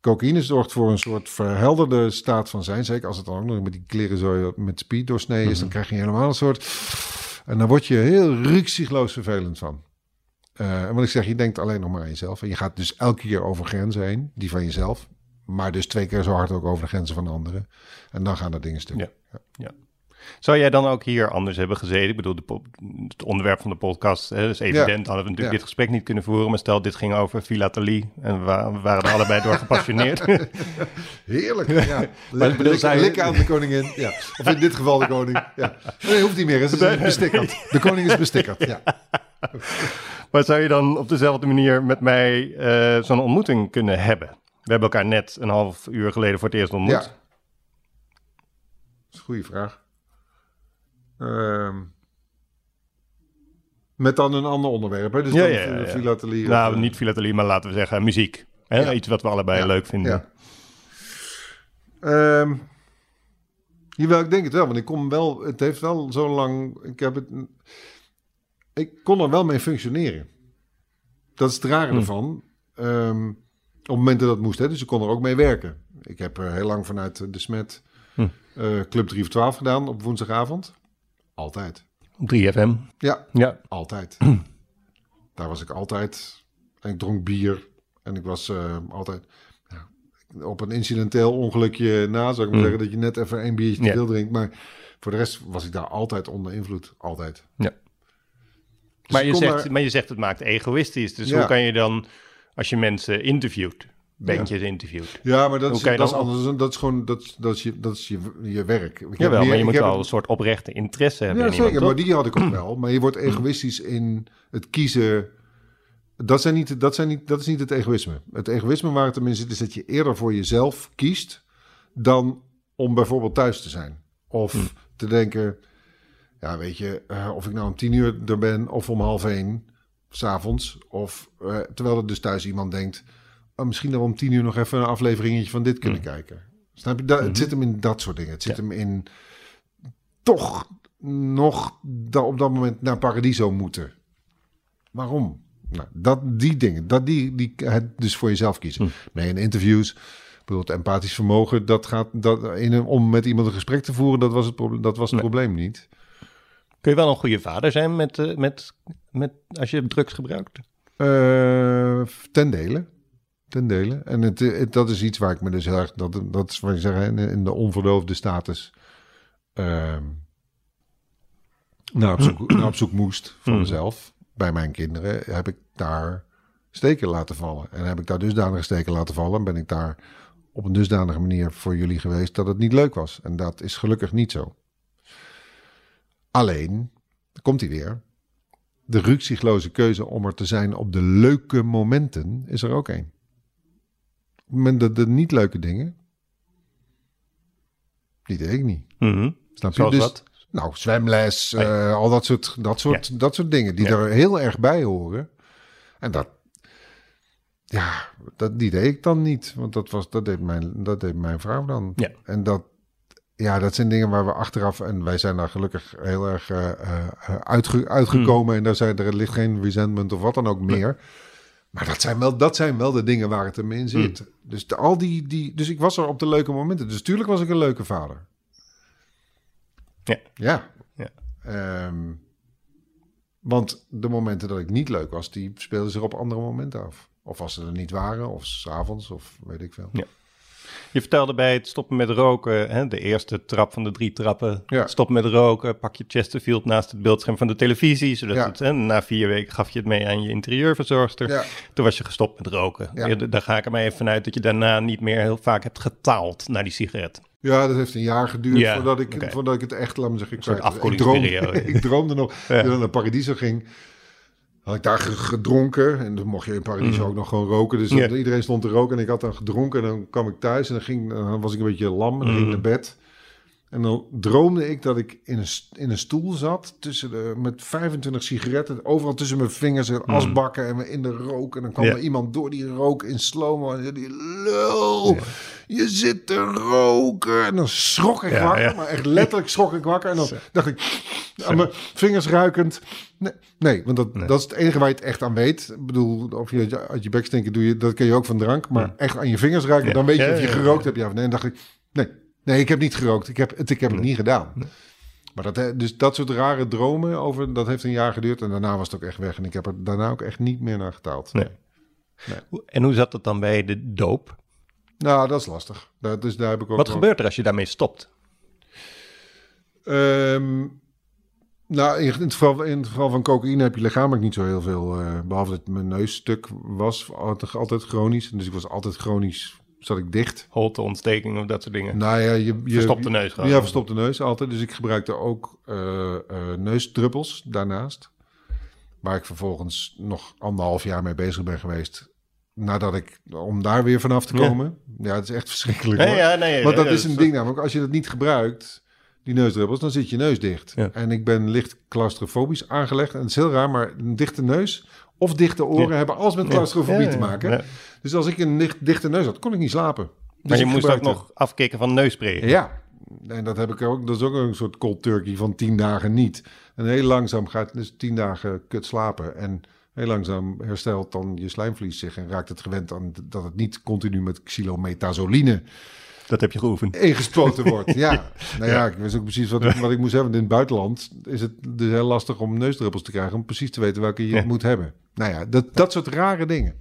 Cocaïne zorgt voor een soort verhelderde staat van zijn. Zeker als het dan ook nog met die kleren zo met speed doorsnee is. Dan mhm. krijg je helemaal een soort en dan word je heel ruksigloos vervelend van. Eh, en wat ik zeg, je denkt alleen nog maar aan jezelf. En je gaat dus elke keer over grenzen heen, die van jezelf. Maar dus twee keer zo hard ook over de grenzen van anderen. En dan gaan er dingen stuk. Ja. Zou jij dan ook hier anders hebben gezeten? Ik bedoel, de het onderwerp van de podcast hè, is evident. Hadden we natuurlijk Ja. dit gesprek niet kunnen voeren. Maar stel, dit ging over filatelie. En we, wa- we waren er allebei door gepassioneerd. [laughs] Heerlijk. Ja. [laughs] ik Lik- bedoel, je- Likken aan de koningin. Ja. Of in dit geval de koning. Ja. Nee, hoeft niet meer. Ze is bestikkerd. De koning is bestikkerd. Ja. [laughs] maar zou je dan op dezelfde manier met mij eh, zo'n ontmoeting kunnen hebben? We hebben elkaar net een half uur geleden voor het eerst ontmoet. Ja. Dat is een goede vraag. Ehm, met dan een ander onderwerp. Hè? Dus Ja, dan ja, ja, de ja. filatelie. of, Nou, eh, niet filatelie, maar laten we zeggen muziek. Hè? Iets wat we allebei leuk vinden. Ja. Ehm, jawel, ik denk het wel. Want ik kom wel... Het heeft wel zo lang... Ik heb het... Ik kon er wel mee functioneren. Dat is het rare Hm. ervan. Ehm, op momenten dat het moest. Hè? Dus ik kon er ook mee werken. Ik heb eh, heel lang vanuit de Smet... Hm. eh, Club 3 of 12 gedaan op woensdagavond. Altijd. Op 3FM. Ja, Ja. altijd. [clears throat] Daar was ik altijd. En ik dronk bier. En ik was eh, altijd ja, op een incidenteel ongelukje na, zou ik maar Mm. zeggen, dat je net even een biertje te Ja. veel drinkt. Maar voor de rest was ik daar altijd onder invloed. Altijd. Ja. Dus Maar, je zegt, daar- maar je zegt het maakt egoïstisch. Dus Ja. hoe kan je dan, als je mensen interviewt, bandjes interviewt... Ja, maar dat, is, dat is anders. Dat is gewoon dat, is- dat is je, dat is je, je werk. Ik Jawel, meer- maar je moet wel een soort oprechte interesse hebben Ja, in iemand, zeker. Maar die had ik ook [clears throat] wel. Maar je wordt egoïstisch in het kiezen. Dat, zijn niet, dat, zijn niet, dat is niet het egoïsme. Het egoïsme waar het hem in zit, is dat je eerder voor jezelf kiest. dan om bijvoorbeeld thuis te zijn. Of Hm. te denken. Ja, weet je, eh, of ik nou om tien uur er ben of om half één. s'avonds. Of eh, terwijl er dus thuis iemand denkt. Oh, misschien we om tien uur nog even een afleveringetje van dit kunnen kijken. Snap je? Dat, Het zit hem in dat soort dingen. Het zit. Ja. hem in toch nog da- op dat moment naar Paradiso moeten. Waarom? Nou, dat, die dingen, dat die, die het dus voor jezelf kiezen. Hm. Nee, in interviews, bijvoorbeeld empathisch vermogen, dat gaat dat, in een, om met iemand een gesprek te voeren, dat was het, proble- dat was het Nee. probleem niet. Kun je wel een goede vader zijn met, eh, met, met, als je drugs gebruikt? Eh, ten dele. Ten dele. En het, het- dat is iets waar ik me dus heel erg, dat, dat is wat ik zeg, in, in de onverdoofde status. ehm naar, op zoek, [clears throat] naar op zoek moest voor Hmm. mezelf. Bij mijn kinderen heb ik daar steken laten vallen. En heb ik daar dusdanige steken laten vallen. En ben ik daar op een dusdanige manier voor jullie geweest dat het niet leuk was. En dat is gelukkig niet zo. Alleen, komt hij weer. De rukzichtloze keuze om er te zijn op de leuke momenten is er ook één. Op het moment dat de niet leuke dingen, die deed ik niet. Mhm. Snap je? Zoals Dus- wat? Nou, zwemles, Oh ja. eh, al dat soort, dat, soort, dat soort dingen die Ja. er heel erg bij horen. En dat, ja, dat, die deed ik dan niet. Want dat, was, dat, deed mijn, dat deed mijn vrouw dan. Ja. En dat, ja, dat zijn dingen waar we achteraf, en wij zijn daar gelukkig heel erg eh, eh, uitge- uitgekomen. Hmm. En daar zijn, er ligt geen resentment of wat dan ook meer. Maar dat zijn, wel, dat zijn wel de dingen waar het hem in zit. Hmm. Dus, de, al die, die, dus ik was er op de leuke momenten. Dus tuurlijk was ik een leuke vader. Ja. Ja. Ja. Ehm, want de momenten dat ik niet leuk was, die speelden zich op andere momenten af. Of als ze er niet waren, of s'avonds, of weet ik veel. Ja. Je vertelde bij het stoppen met roken, hè, de eerste trap van de drie trappen. Ja. Stop met roken, pak je Chesterfield naast het beeldscherm van de televisie. Zodat Ja. het, hè, na vier weken gaf je het mee aan je interieurverzorgster. Ja. Toen was je gestopt met roken. Daar ga ik er maar even vanuit dat je daarna niet meer heel vaak hebt getaald naar die sigaret. Ja, dat heeft een jaar geduurd Ja, voordat, ik, voordat ik het echt, laat me zeggen, ik, ik, droomde, [laughs] ik droomde nog, toen ik naar Paradiso ging, had ik daar ge- gedronken. En dan mocht je in Paradiso ook nog gewoon roken. Dus Mm. Iedereen stond te roken en ik had dan gedronken. En dan kwam ik thuis en dan, ging, dan was ik een beetje lam en dan ging ik Mm. naar bed. En dan droomde ik dat ik in een, in een stoel zat tussen de, met 25 sigaretten. Overal tussen mijn vingers en asbakken en in de rook. En dan kwam er iemand door die rook in slow-mo. En die, lul, je zit te roken. En dan schrok ik Ja, wakker. ja. Maar echt letterlijk schrok ik wakker. En dan dacht ik, aan mijn vingers ruikend. Nee, nee want dat, dat is het enige waar je het echt aan weet. Ik bedoel, of je uit je bek stinken doe je, dat ken je ook van drank. Maar echt aan je vingers ruiken, dan weet je of je gerookt hebt. Ja nee. En dacht ik, nee, nee, ik heb niet gerookt. Ik heb het, ik heb het niet gedaan. Maar dat, hè, dus dat soort rare dromen over, dat heeft een jaar geduurd. En daarna was het ook echt weg. En ik heb er daarna ook echt niet meer naar getaald. Nee. En hoe zat het dan bij de doop? Nou, dat is lastig. Dat, dus daar heb ik ook Wat gebeurt er als je daarmee stopt? Ehm, nou, in het, geval, in het geval van cocaïne heb je lichamelijk niet zo heel veel. eh, behalve dat mijn neus stuk was altijd, altijd chronisch. Dus ik was altijd chronisch, zat ik dicht. Holteontsteking of dat soort dingen? Nou ja, je, je Verstopte neus gewoon. Ja, verstopte neus altijd. Dus ik gebruikte ook eh, eh, neusdruppels daarnaast. Waar ik vervolgens nog anderhalf jaar mee bezig ben geweest. Nadat ik, om daar weer vanaf te komen. Ja, het is echt verschrikkelijk. Nee, ja, nee, Want dat is een ding namelijk. Als je dat niet gebruikt, die neusdruppels, dan zit je neus dicht. En ik ben licht claustrofobisch aangelegd. En het is heel raar, maar een dichte neus of dichte oren hebben alles met claustrofobie te maken. Dus als ik een dicht, dichte neus had, kon ik niet slapen. Dus Maar je moest ook nog afkicken van neusspray. Ja, en dat heb ik ook. Dat is ook een soort cold turkey van tien dagen niet. En heel langzaam gaat dus tien dagen kut slapen. En heel langzaam herstelt dan je slijmvlies zich en raakt het gewend aan dat het niet continu met xylometazoline Dat heb je geoefend. ingespoten [laughs] wordt. Ja, nou ja, ik wist ook precies wat, ik- wat ik moest hebben. In het buitenland is het dus heel lastig om neusdruppels te krijgen om precies te weten welke je Ja. moet hebben. Nou ja, dat, dat soort rare dingen.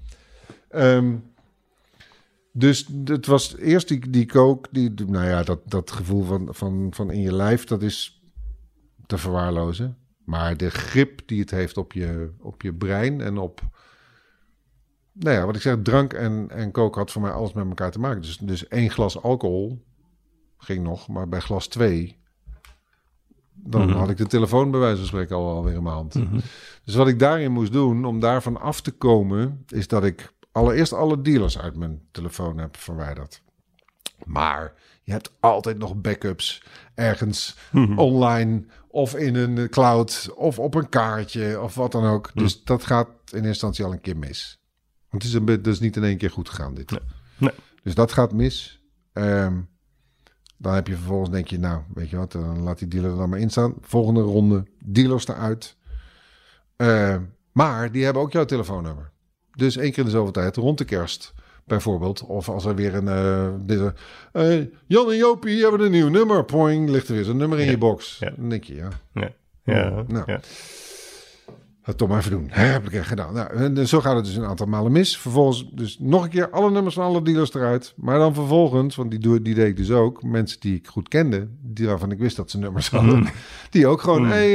Ehm, dus het was eerst die, die kook, die, nou ja, dat, dat gevoel van, van, van in je lijf, dat is te verwaarlozen. Maar de grip die het heeft op je, op je brein en op, nou ja, wat ik zeg, drank en, en kook had voor mij alles met elkaar te maken. Dus, dus één glas alcohol ging nog, maar bij glas twee, dan Mhm. had ik de telefoon bij wijze van spreken al alweer in mijn hand. Mhm. Dus wat ik daarin moest doen om daarvan af te komen, is dat ik allereerst alle dealers uit mijn telefoon heb verwijderd. Maar je hebt altijd nog backups ergens Mhm. online of in een cloud of op een kaartje of wat dan ook. Dus dat gaat in eerste instantie al een keer mis. Want het is, een, is niet in één keer goed gegaan dit. Nee. Nee. Dus dat gaat mis. Ehm, dan heb je vervolgens denk je, nou, weet je wat, dan laat die dealer er dan maar in staan. Volgende ronde, dealers eruit. Ehm, maar die hebben ook jouw telefoonnummer. Dus één keer in de zoveel tijd, rond de kerst bijvoorbeeld. Of als er weer een... eh, dit, eh, Jan en Jopie hebben een nieuw nummer. Poing, ligt er weer zo'n nummer in Ja. je box. Ja. Dan denk je, ja, Ja. Ja. Nou. ja. dat toch maar even doen. Heb ik echt gedaan. Nou, en zo gaat het dus een aantal malen mis. Vervolgens dus nog een keer alle nummers van alle dealers eruit. Maar dan vervolgens, want die, doe, die deed ik dus ook. Mensen die ik goed kende, die waarvan ik wist dat ze nummers hadden. [laughs] Die ook gewoon, Mm. hey,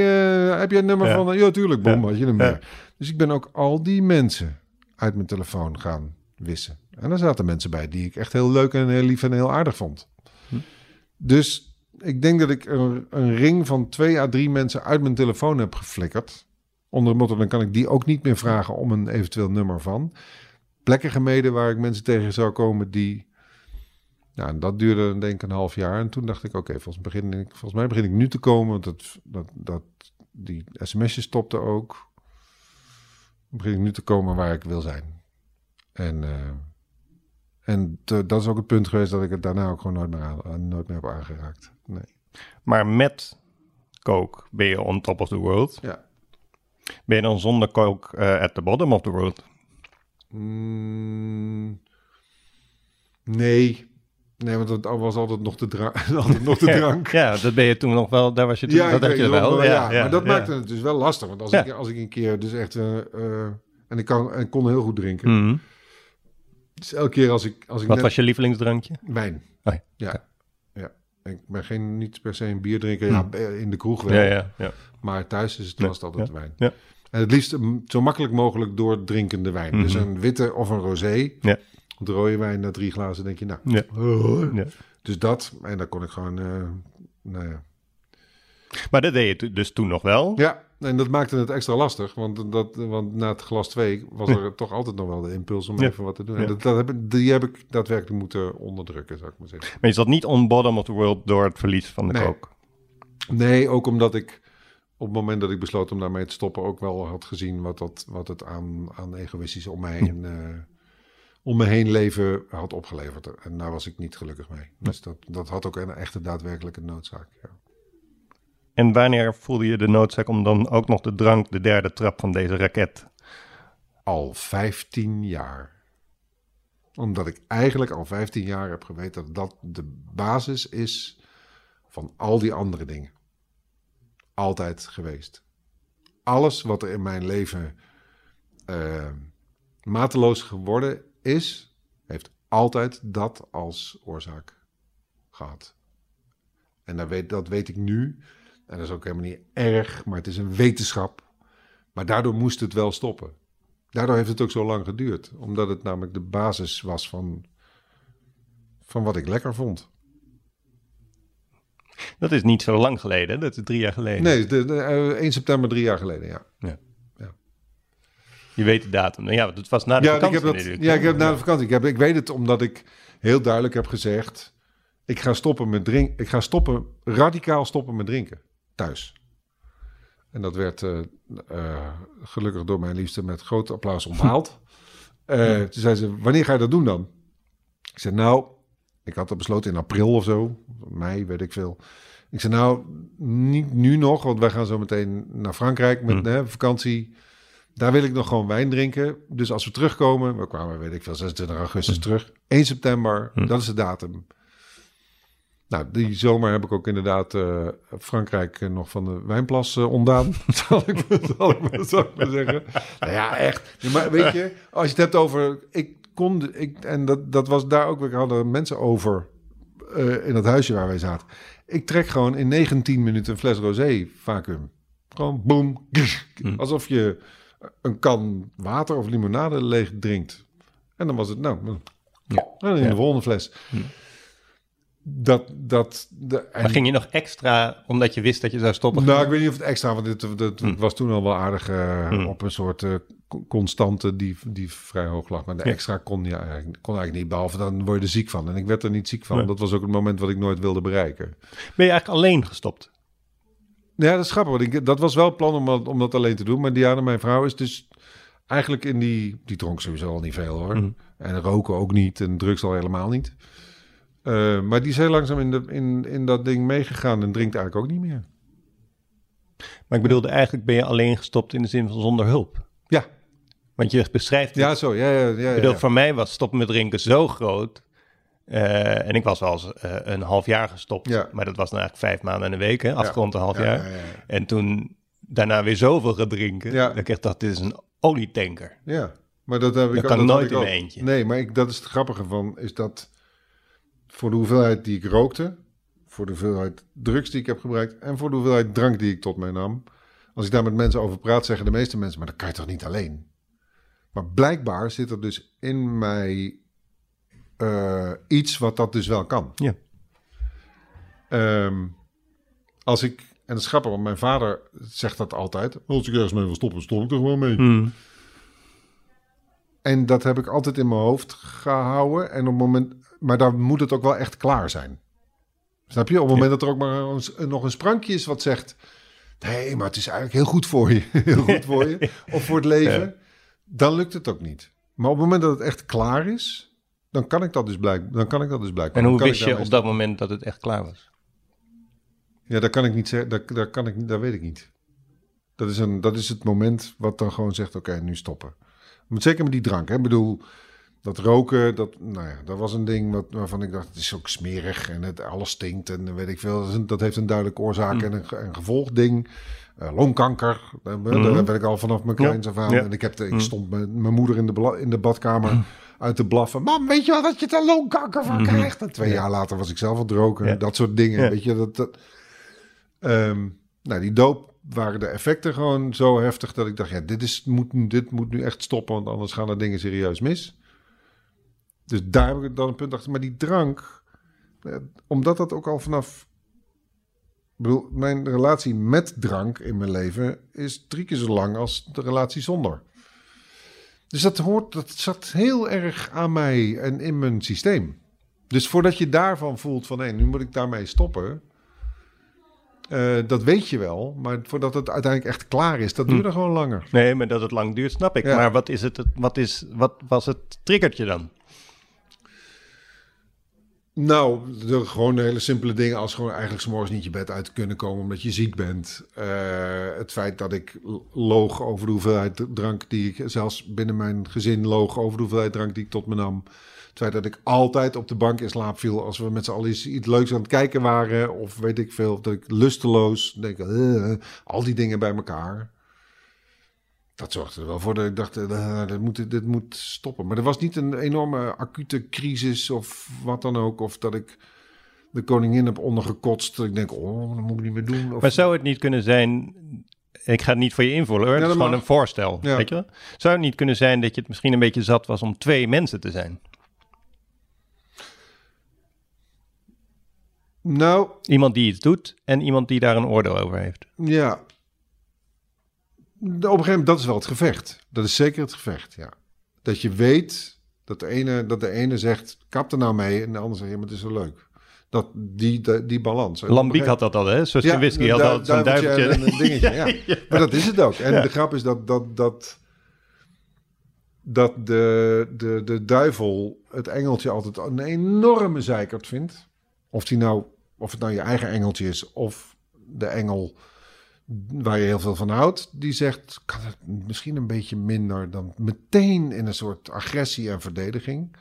eh, heb je een nummer Ja. van... Ja, tuurlijk, bom, Ja. had je hem Ja. meer. Dus ik ben ook al die mensen uit mijn telefoon gaan wissen. En daar zaten mensen bij die ik echt heel leuk en heel lief en heel aardig vond. Hm. Dus ik denk dat ik een, een ring van twee à drie mensen uit mijn telefoon heb geflikkerd. Onder het motto, dan kan ik die ook niet meer vragen om een eventueel nummer van. Plekken gemeden waar ik mensen tegen zou komen die... Nou, en dat duurde denk ik een half jaar. En toen dacht ik, oké, volgens, begin ik- volgens mij begin ik nu te komen. Want dat, dat, dat, die sms'jes stopten ook. Dan begin ik nu te komen waar ik wil zijn. En, eh, en te- dat is ook het punt geweest dat ik het daarna ook gewoon nooit meer, aan, nooit meer heb aangeraakt. Nee. Maar met coke ben je on top of the world. Ja. Ben je dan zonder coke eh, at the bottom of the world? Mm, nee. Nee, want het was altijd nog de, dra [laughs] altijd nog de drank. Ja, dat ben je toen nog wel. Daar was je toen. Ja, dat had je wel. Ja, ja, maar dat maakte het dus wel lastig. Want als, ik, als ik een keer dus echt... eh, eh, en ik kan, en kon heel goed drinken. Mhm. Dus elke keer als ik... Als ik Wat net- was je lievelingsdrankje? Wijn. Oh ja. Ja. ja. Ik ben geen, niet per se een bierdrinker. Ja, in de kroeg wel. Ja, ja, ja. Maar thuis is het Ja, vast altijd wijn. ja. En het liefst mm, zo makkelijk mogelijk doordrinkende wijn. Dus Mhm. een witte of een rosé. Ja. De rode wijn na drie glazen denk je, nou... Ja. oh. [laughs] Ja. Dus dat. En dan kon ik gewoon... eh, nou ja. Maar dat deed je dus toen nog wel. Ja, en dat maakte het extra lastig, want, dat, want na het glas 2 was er toch altijd nog wel de impuls om Ja. even wat te doen. En dat, dat heb, die heb ik daadwerkelijk moeten onderdrukken, zou ik maar zeggen. Maar je zat niet on bottom of the world door het verlies van de Nee. kook. Nee, ook omdat ik op het moment dat ik besloot om daarmee te stoppen ook wel had gezien wat, dat, wat het aan, aan egoïstisch om me heen, eh, om me heen leven had opgeleverd. En daar was ik niet gelukkig mee. Dus dat, dat had ook een echte daadwerkelijke noodzaak. Ja. En wanneer voelde je de noodzaak om dan ook nog de drank, de derde trap van deze raket? Al 15 jaar. Omdat ik eigenlijk al 15 jaar heb geweten dat dat de basis is van al die andere dingen. Altijd geweest. Alles wat er in mijn leven eh, mateloos geworden is, heeft altijd dat als oorzaak gehad. En weet, dat weet ik nu. En dat is ook helemaal niet erg, maar het is een wetenschap. Maar daardoor moest het wel stoppen. Daardoor heeft het ook zo lang geduurd. Omdat het namelijk de basis was van, van wat ik lekker vond. Dat is niet zo lang geleden, dat is drie jaar geleden. Nee, de, de, eh, 1 september drie jaar geleden, ja. Je weet de datum. Ja, want het was na de Ja, ik vakantie heb dat, ja, ik heb na de vakantie. Ik, heb, ik weet het omdat ik heel duidelijk heb gezegd... ik ga stoppen met drinken. Ik ga stoppen, radicaal stoppen met drinken. Thuis. En dat werd eh, eh, gelukkig door mijn liefste met groot applaus onthaald. [laughs] Eh, Toen zei ze, wanneer ga je dat doen dan? Ik zei, nou, ik had dat besloten in april of zo. Mei, weet ik veel. Ik zei, nou, niet nu nog, want wij gaan zo meteen naar Frankrijk met Hmm. hè, vakantie. Daar wil ik nog gewoon wijn drinken. Dus als we terugkomen, we kwamen, weet ik veel, 26 augustus terug. 1 september, Hmm. dat is de datum. Nou, die zomer heb ik ook inderdaad eh, Frankrijk eh, nog van de wijnplas eh, ontdaan. [laughs] zal, ik, zal, ik, maar- zal ik maar zeggen. Nou ja, echt. Maar weet je, als je het hebt over... Ik kon, ik, en dat, dat was daar ook, we hadden mensen over in het huisje waar wij zaten. Ik trek gewoon in 19 minuten een fles rosé vacuüm. Gewoon boem. Alsof je een kan water of limonade leeg drinkt. En dan was het, nou, Ja. en in de volgende fles. Dat, dat, de, en- Maar ging je nog extra, omdat je wist dat je zou stoppen? nou, ik weet niet of het extra, want dit, dat Hm. was toen al wel aardig eh, Hm. op een soort co- constante die, die vrij hoog lag. Maar de Ja. extra kon, je eigenlijk, kon eigenlijk niet, behalve dan word je er ziek van. En ik werd er niet ziek van. Nee. Dat was ook het moment wat ik nooit wilde bereiken. Ben je eigenlijk alleen gestopt? Ja, dat is grappig. Want ik, dat was wel het plan om, dat- om dat alleen te doen. Maar Diana, mijn vrouw, is dus eigenlijk in die... Die dronk sowieso al niet veel, hoor. Mhm. En roken ook niet. En drugs al helemaal niet. Eh, maar die is heel langzaam in, de, in, in dat ding meegegaan en drinkt eigenlijk ook niet meer. Maar ik bedoelde, eigenlijk ben je alleen gestopt in de zin van zonder hulp. Ja, Want je beschrijft het. ja zo. Ja, ja, ja, ik bedoel, ja. voor mij was stoppen met drinken zo groot. eh, en ik was wel eens eh, een half jaar gestopt. Ja. Maar dat was dan eigenlijk vijf maanden en een week, hè? afgerond een half Ja, jaar. ja, ja, ja. En toen daarna weer zoveel gaan drinken. Ja. Dat ik dacht, dit is een olietanker. Ja, maar dat heb ik Dat kan nooit in ook. eentje. Nee, maar ik, dat is het grappige van, is dat voor de hoeveelheid die ik rookte, voor de hoeveelheid drugs die ik heb gebruikt en voor de hoeveelheid drank die ik tot mij nam, als ik daar met mensen over praat, zeggen de meeste mensen, maar dat kan je toch niet alleen? Maar blijkbaar zit er dus in mij eh, iets wat dat dus wel kan. Ja. Ehm, als ik, en dat is grappig, want mijn vader zegt dat altijd, als ik ergens mee wil stoppen, stop ik er gewoon mee. Hmm. En dat heb ik altijd in mijn hoofd gehouden. En op het moment, maar dan moet het ook wel echt klaar zijn. Snap je? Op het moment dat er ook maar een- nog een sprankje is wat zegt... Nee, maar het is eigenlijk heel goed voor je. [laughs] Heel goed voor je. Of voor het leven. Dan lukt het ook niet. Maar op het moment dat het echt klaar is... Dan kan ik dat dus blijkbaar. Dan kan ik dat dus blijkbaar. En hoe wist je op dat moment dat het echt klaar was? Ja, dat kan ik niet zeggen. Dat, dat, kan ik, dat weet ik niet. Dat is, een, dat is het moment wat dan gewoon zegt: oké, nu stoppen. Maar zeker met die drank. Hè? Ik bedoel, dat roken, dat, nou ja, dat was een ding wat, waarvan ik dacht: het is ook smerig en het, alles stinkt en weet ik veel. Dat, is een- dat heeft een duidelijke oorzaak en een, ge- een gevolgding. Eh, longkanker, daar, daar ben ik al vanaf mijn kleins af aan. Ja. En ik, heb de, ik Mhm. stond met mijn moeder in de, in de badkamer uit te blaffen. Mam, weet je wel dat je er longkanker van Mhm. krijgt? En twee Ja. jaar later was ik zelf aan het roken. Ja. Dat soort dingen. Weet je, dat, dat, Ehm, nou, die doop waren de effecten gewoon zo heftig dat ik dacht, ja, dit, is, moet, dit moet nu echt stoppen, want anders gaan er dingen serieus mis. Dus daar heb ik dan een punt achter. Maar die drank, eh, omdat dat ook al vanaf bedoel, mijn relatie met drank in mijn leven is drie keer zo lang als de relatie zonder. Dus dat hoort, dat zat heel erg aan mij en in mijn systeem. Dus voordat je daarvan voelt van, hé, nu moet ik daarmee stoppen. eh, dat weet je wel, maar voordat het uiteindelijk echt klaar is, dat Hm. duurde gewoon langer. Nee, maar dat het lang duurt, snap ik. Ja. Maar wat, is het, wat, is, wat was het triggertje dan? Nou, de, gewoon hele simpele dingen als gewoon eigenlijk 's morgens niet je bed uit kunnen komen omdat je ziek bent. Eh, het feit dat ik loog over de hoeveelheid drank die ik, zelfs binnen mijn gezin loog over de hoeveelheid drank die ik tot me nam. Het feit dat ik altijd op de bank in slaap viel als we met z'n allen iets, iets leuks aan het kijken waren. Of weet ik veel, dat ik lusteloos, denk, eh, al die dingen bij elkaar. Dat zorgde er wel voor dat ik dacht, eh, dit, moet, dit moet stoppen. Maar er was niet een enorme acute crisis of wat dan ook. Of dat ik de koningin heb ondergekotst. Dat ik denk, oh, dat moet ik niet meer doen. Of, Maar zou het niet kunnen zijn... Ik ga het niet voor je invullen hoor, het dat is gewoon mag. een voorstel. Ja. Weet je? Zou het niet kunnen zijn dat je het misschien een beetje zat was om twee mensen te zijn? Nou, Iemand die iets doet en iemand die daar een oordeel over heeft. ja. Op een gegeven moment, dat is wel het gevecht. Dat is zeker het gevecht, ja. Dat je weet dat de ene, dat de ene zegt, kap er nou mee. En de ander zegt, ja, maar het is zo leuk. Dat, die, die, die balans. Lambiek had dat al, hè? Zoals de whisky had altijd zo'n duiveltje. en een dingetje, [laughs] ja. Maar dat is het ook. En Ja. de grap is dat, dat, dat, dat de, de, de duivel het engeltje altijd een enorme zeikert vindt. Of, die nou, of het nou je eigen engeltje is of de engel waar je heel veel van houdt. Die zegt, kan het misschien een beetje minder dan meteen in een soort agressie en verdediging.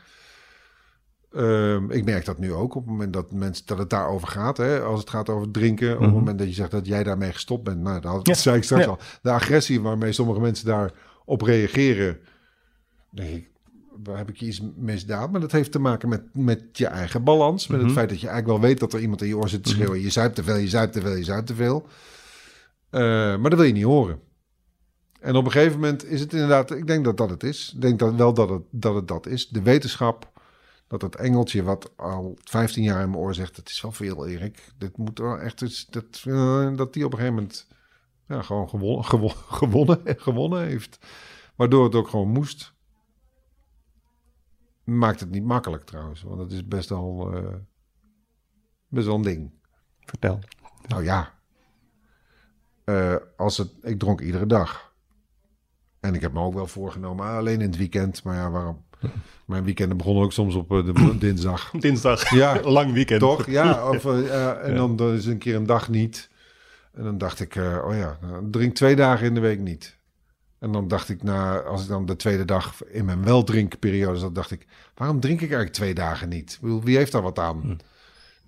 Ehm, ik merk dat nu ook op het moment dat, mensen, dat het daarover gaat. Hè, als het gaat over drinken. Op het Mhm. moment dat je zegt dat jij daarmee gestopt bent. Nou, dat Ja. zei ik straks Ja. al. De agressie waarmee sommige mensen daarop reageren. Denk ik, waar heb ik iets misdaan? Maar dat heeft te maken met, met je eigen balans. Met Mhm. het feit dat je eigenlijk wel weet dat er iemand in je oor zit te schreeuwen. Je zuipt te veel, je zuipt te veel, je zuipt te veel. Eh, maar dat wil je niet horen. En op een gegeven moment is het inderdaad, ik denk dat dat het is. Ik denk dat wel dat het dat, het dat is. De wetenschap, dat het engeltje wat al 15 jaar in mijn oor zegt, het is wel veel Erik. Dit moet wel echt, dat, eh, dat die op een gegeven moment ja, gewoon gewonnen, gewonnen, [laughs] gewonnen, gewonnen heeft. Waardoor het ook gewoon moest. Maakt het niet makkelijk trouwens, want het is best wel, eh, best wel een ding. Vertel. Nou ja. Eh, als het, ik dronk iedere dag. En ik heb me ook wel voorgenomen, ah, alleen in het weekend. Maar ja, waarom? [laughs] Mijn weekenden begonnen ook soms op eh, de [clears throat] dinsdag. Dinsdag, Ja, [laughs] lang weekend. Toch? Ja, of, eh, [laughs] en Ja. dan, dan is een keer een dag niet. En dan dacht ik, oh ja, drink twee dagen in de week niet. En dan dacht ik, na, als ik dan de tweede dag in mijn weldrinkperiode zat, dacht ik, waarom drink ik eigenlijk twee dagen niet? Ik bedoel, wie heeft daar wat aan? Hm.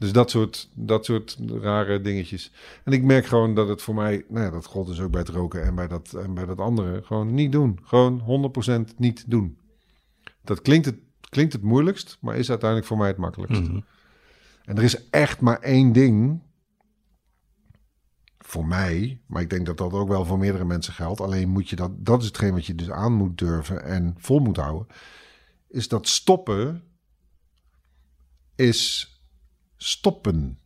Dus dat soort, dat soort rare dingetjes. En ik merk gewoon dat het voor mij, nou ja, dat gold dus ook bij het roken en bij dat, en bij dat andere, gewoon niet doen. Gewoon 100% niet doen. Dat klinkt het, klinkt het moeilijkst, maar is uiteindelijk voor mij het makkelijkst. Mhm. En er is echt maar één ding. Voor mij, maar ik denk dat dat ook wel voor meerdere mensen geldt. Alleen moet je dat, dat is hetgeen wat je dus aan moet durven en vol moet houden. Is dat stoppen is stoppen.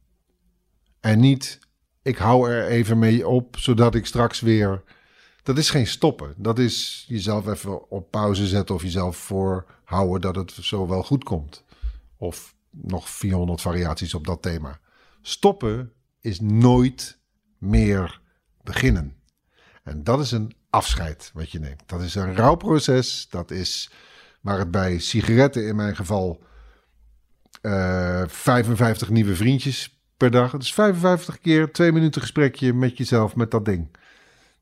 En niet, ik hou er even mee op, zodat ik straks weer. Dat is geen stoppen. Dat is jezelf even op pauze zetten of jezelf voorhouden dat het zo wel goed komt. Of nog 400 variaties op dat thema. Stoppen is nooit meer beginnen. En dat is een afscheid wat je neemt. Dat is een rouwproces. Dat is waar het bij sigaretten in mijn geval eh 55 nieuwe vriendjes per dag. Is 55 keer twee minuten gesprekje met jezelf met dat ding.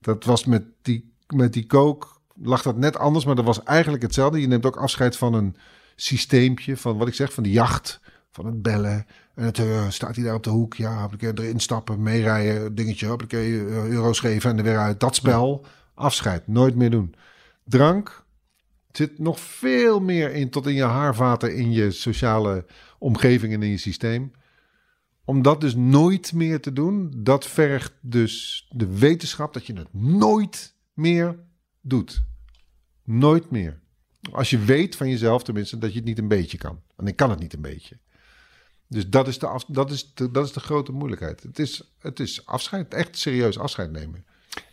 Dat was met die, met die kook, lag dat net anders, maar dat was eigenlijk hetzelfde. Je neemt ook afscheid van een systeempje, van wat ik zeg, van de jacht, van het bellen. En het eh, staat hij daar op de hoek, ja, erin stappen, meerijden, dingetje, hoppakee, eh, euro's geven en er weer uit. Dat spel, afscheid, nooit meer doen. Drank zit nog veel meer in tot in je haarvaten, in je sociale omgeving en in je systeem. Om dat dus nooit meer te doen, dat vergt dus de wetenschap dat je het nooit meer doet. Nooit meer. Als je weet van jezelf tenminste dat je het niet een beetje kan. En ik kan het niet een beetje. Dus dat is de, dat is dat is de grote moeilijkheid. Het is, het is afscheid, echt serieus afscheid nemen.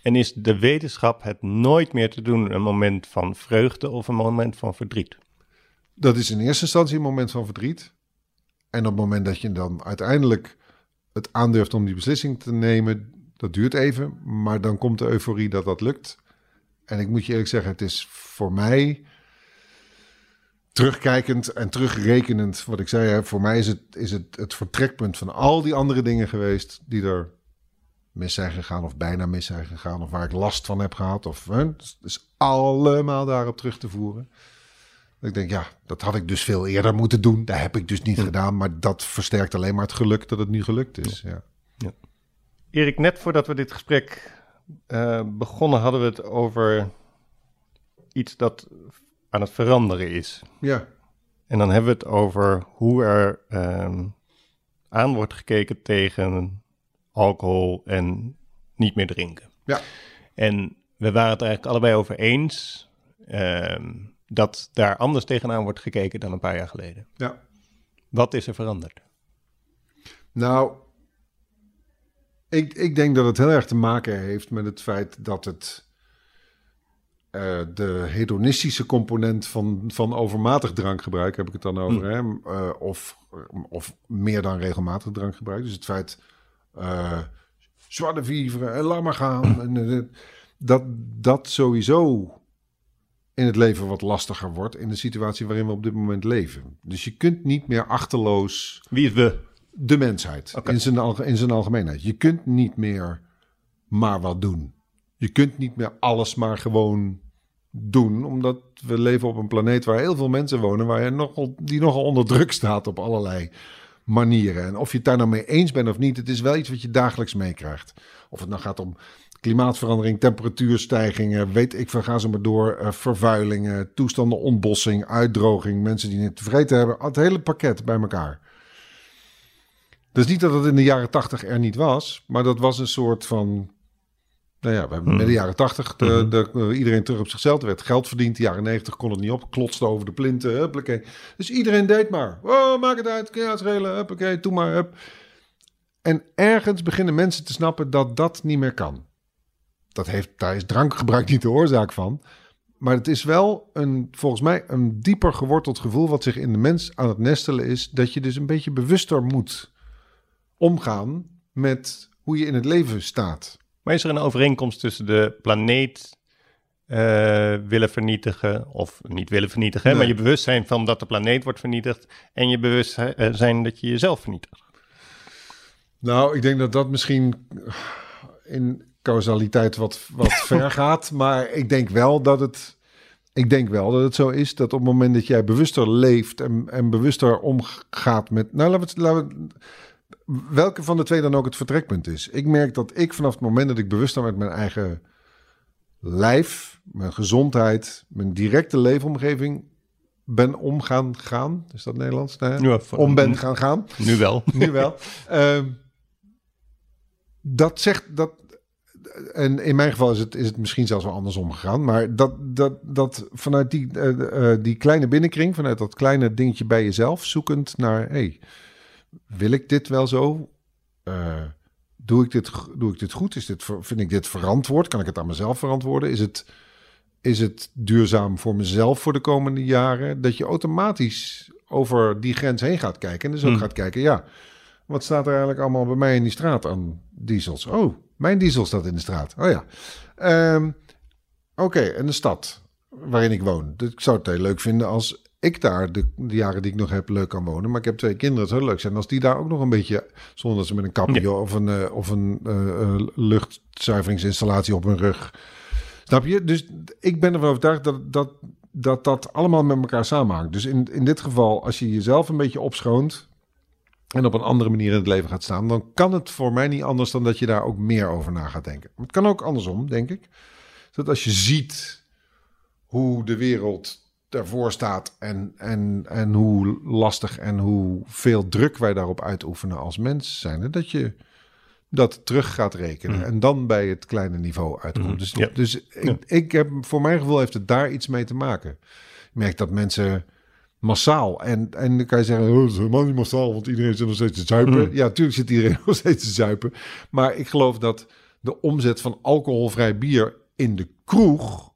En is de wetenschap het nooit meer te doen een moment van vreugde of een moment van verdriet? Dat is in eerste instantie een moment van verdriet. En op het moment dat je dan uiteindelijk het aandurft om die beslissing te nemen, dat duurt even, maar dan komt de euforie dat dat lukt. En ik moet je eerlijk zeggen, het is voor mij terugkijkend en terugrekenend, wat ik zei, voor mij is het, is het het vertrekpunt van al die andere dingen geweest die er mis zijn gegaan of bijna mis zijn gegaan of waar ik last van heb gehad. Of, hè, het is allemaal daarop terug te voeren. Ik denk, ja, dat had ik dus veel eerder moeten doen. Dat heb ik dus niet gedaan. Maar dat versterkt alleen maar het geluk dat het nu gelukt is. Ja. Ja. Erik, net voordat we dit gesprek uh, begonnen, hadden we het over iets dat aan het veranderen is. Ja. En dan hebben we het over hoe er uh, aan wordt gekeken tegen alcohol en niet meer drinken. Ja. En we waren het er eigenlijk allebei over eens. Uh, dat daar anders tegenaan wordt gekeken dan een paar jaar geleden. Ja. Wat is er veranderd? Nou, ik, ik denk dat het heel erg te maken heeft met het feit dat het uh, de hedonistische component van, van overmatig drankgebruik, heb ik het dan over, mm. hè? Uh, of, of meer dan regelmatig drankgebruik. Dus het feit, zwarte vivre en laat maar gaan. [clears throat] en, dat, dat sowieso in het leven wat lastiger wordt in de situatie waarin we op dit moment leven. Dus je kunt niet meer achterloos. Wie is we? De mensheid okay. in, zijn, in zijn algemeenheid. Je kunt niet meer maar wat doen. Je kunt niet meer alles maar gewoon doen, omdat we leven op een planeet waar heel veel mensen wonen, waar je nogal, die nogal onder druk staat op allerlei manieren. En of je het daar nou mee eens bent of niet, het is wel iets wat je dagelijks meekrijgt. Of het nou gaat om klimaatverandering, temperatuurstijgingen, weet ik veel, gaan ze maar door. Uh, vervuilingen, toestanden ontbossing, uitdroging, mensen die niet tevreden hebben. Het hele pakket bij elkaar. Dus niet dat het in de jaren tachtig er niet was, maar dat was een soort van... Nou ja, we hebben mm. in de jaren tachtig de, de, de, iedereen terug op zichzelf. Er werd geld verdiend. De jaren negentig kon het niet op. Klotste over de plinten. Huppakee. Dus iedereen deed maar. Oh, maak het uit. Kun je schelen. Huppakee, doe maar. Hup. En ergens beginnen mensen te snappen dat dat niet meer kan dat heeft, daar is drankgebruik niet de oorzaak van. Maar het is wel een, volgens mij een dieper geworteld gevoel wat zich in de mens aan het nestelen is. Dat je dus een beetje bewuster moet omgaan met hoe je in het leven staat. Maar is er een overeenkomst tussen de planeet uh, willen vernietigen, of niet willen vernietigen, nee. maar je bewustzijn van dat de planeet wordt vernietigd en je bewustzijn dat je jezelf vernietigt? Nou, ik denk dat dat misschien in, causaliteit wat, wat [laughs] ver gaat. Maar ik denk wel dat het. Ik denk wel dat het zo is dat op het moment dat jij bewuster leeft en, en bewuster omgaat met. Nou, laten we, laten we, welke van de twee dan ook het vertrekpunt is. Ik merk dat ik vanaf het moment dat ik bewuster met mijn eigen lijf, mijn gezondheid, mijn directe leefomgeving ben omgaan gaan. Is dat Nederlands? Ja, om ben gaan gaan. Nu wel. [laughs] nu wel. Uh, dat zegt dat en in mijn geval is het, is het misschien zelfs wel andersom gegaan. Maar dat, dat, dat vanuit die, uh, die kleine binnenkring, vanuit dat kleine dingetje bij jezelf, zoekend naar: hey, wil ik dit wel zo? Uh, doe, ik dit, doe ik dit goed? Is dit, vind ik dit verantwoord? Kan ik het aan mezelf verantwoorden? Is het, is het duurzaam voor mezelf voor de komende jaren? Dat je automatisch over die grens heen gaat kijken. En dus ook hmm. gaat kijken: ja, wat staat er eigenlijk allemaal bij mij in die straat aan diesels? Oh mijn diesel staat in de straat. Oh ja. Um, Oké, en de stad waarin ik woon. Dus ik zou het heel leuk vinden als ik daar de, de, jaren die ik nog heb leuk kan wonen. Maar ik heb twee kinderen. Het zou leuk zijn als die daar ook nog een beetje... zonder dat ze met een kapje ja. of een, uh, of een uh, luchtzuiveringsinstallatie op hun rug... Snap je? Dus ik ben ervan overtuigd dat dat, dat, dat allemaal met elkaar samenhangt. Dus in, in dit geval, als je jezelf een beetje opschoont en op een andere manier in het leven gaat staan, dan kan het voor mij niet anders dan dat je daar ook meer over na gaat denken. Maar het kan ook andersom, denk ik. Dat als je ziet hoe de wereld ervoor staat en, en, en hoe lastig en hoe veel druk wij daarop uitoefenen als mens zijn, dat je dat terug gaat rekenen mm. en dan bij het kleine niveau uitkomt. Mm. Dus, ja. dus ik, ja. ik heb, voor mijn gevoel heeft het daar iets mee te maken. Ik merk dat mensen massaal. En, en dan kan je zeggen, oh, helemaal niet massaal, want iedereen zit nog steeds te zuipen. Mm. Ja, natuurlijk zit iedereen [laughs] nog steeds te zuipen. Maar ik geloof dat de omzet van alcoholvrij bier in de kroeg...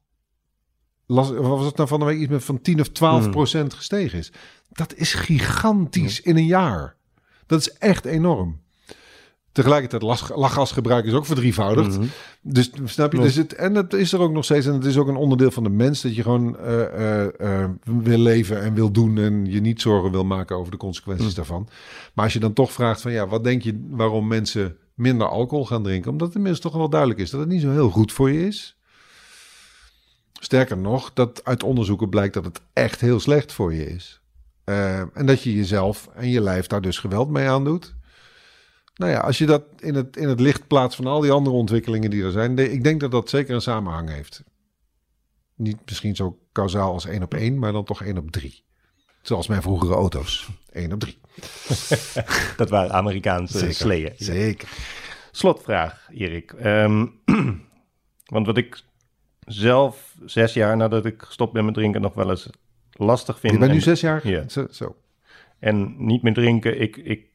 Las, was het nou van de week iets met van 10 of 12 Mm. procent gestegen is. Dat is gigantisch in een jaar. Dat is echt enorm. Tegelijkertijd lachgasgebruik is ook verdrievoudigd. Mhm. Dus snap je? Dus het, en dat is er ook nog steeds. En het is ook een onderdeel van de mens dat je gewoon eh, eh, eh, wil leven en wil doen. En je niet zorgen wil maken over de consequenties Hm. daarvan. Maar als je dan toch vraagt van ja, wat denk je waarom mensen minder alcohol gaan drinken? Omdat het inmiddels toch wel duidelijk is dat het niet zo heel goed voor je is. Sterker nog, dat uit onderzoeken blijkt dat het echt heel slecht voor je is. Eh, en dat je jezelf en je lijf daar dus geweld mee aandoet. Nou ja, als je dat in het, in het licht plaatst van al die andere ontwikkelingen die er zijn, ik denk dat dat zeker een samenhang heeft. Niet misschien zo kausaal als één op één, maar dan toch één op drie. Zoals mijn vroegere auto's. één op drie. [laughs] Dat waren Amerikaanse Zeker. sleeën. Zeker. Slotvraag, Erik. Ehm, [clears throat] want wat ik zelf zes jaar nadat ik gestopt ben met drinken nog wel eens lastig vind. Je bent nu zes jaar? Ja. Zo, zo. En niet meer drinken. Ik, ik,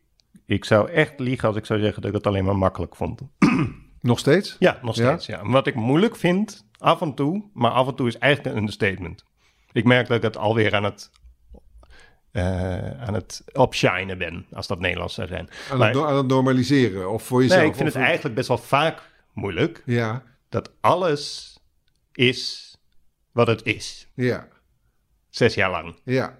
ik zou echt liegen als ik zou zeggen dat ik het alleen maar makkelijk vond. [clears throat] Nog steeds? Ja, nog steeds. Ja. Wat ik moeilijk vind, af en toe, maar af en toe is eigenlijk een understatement. Ik merk dat ik het alweer aan het, eh, aan het opshinen ben, als dat Nederlands zou zijn. Aan, Maar- het, no- aan het normaliseren of voor jezelf? nee, ik vind het eigenlijk best wel vaak moeilijk Ja, dat alles is wat het is. ja, Zes jaar lang. ja.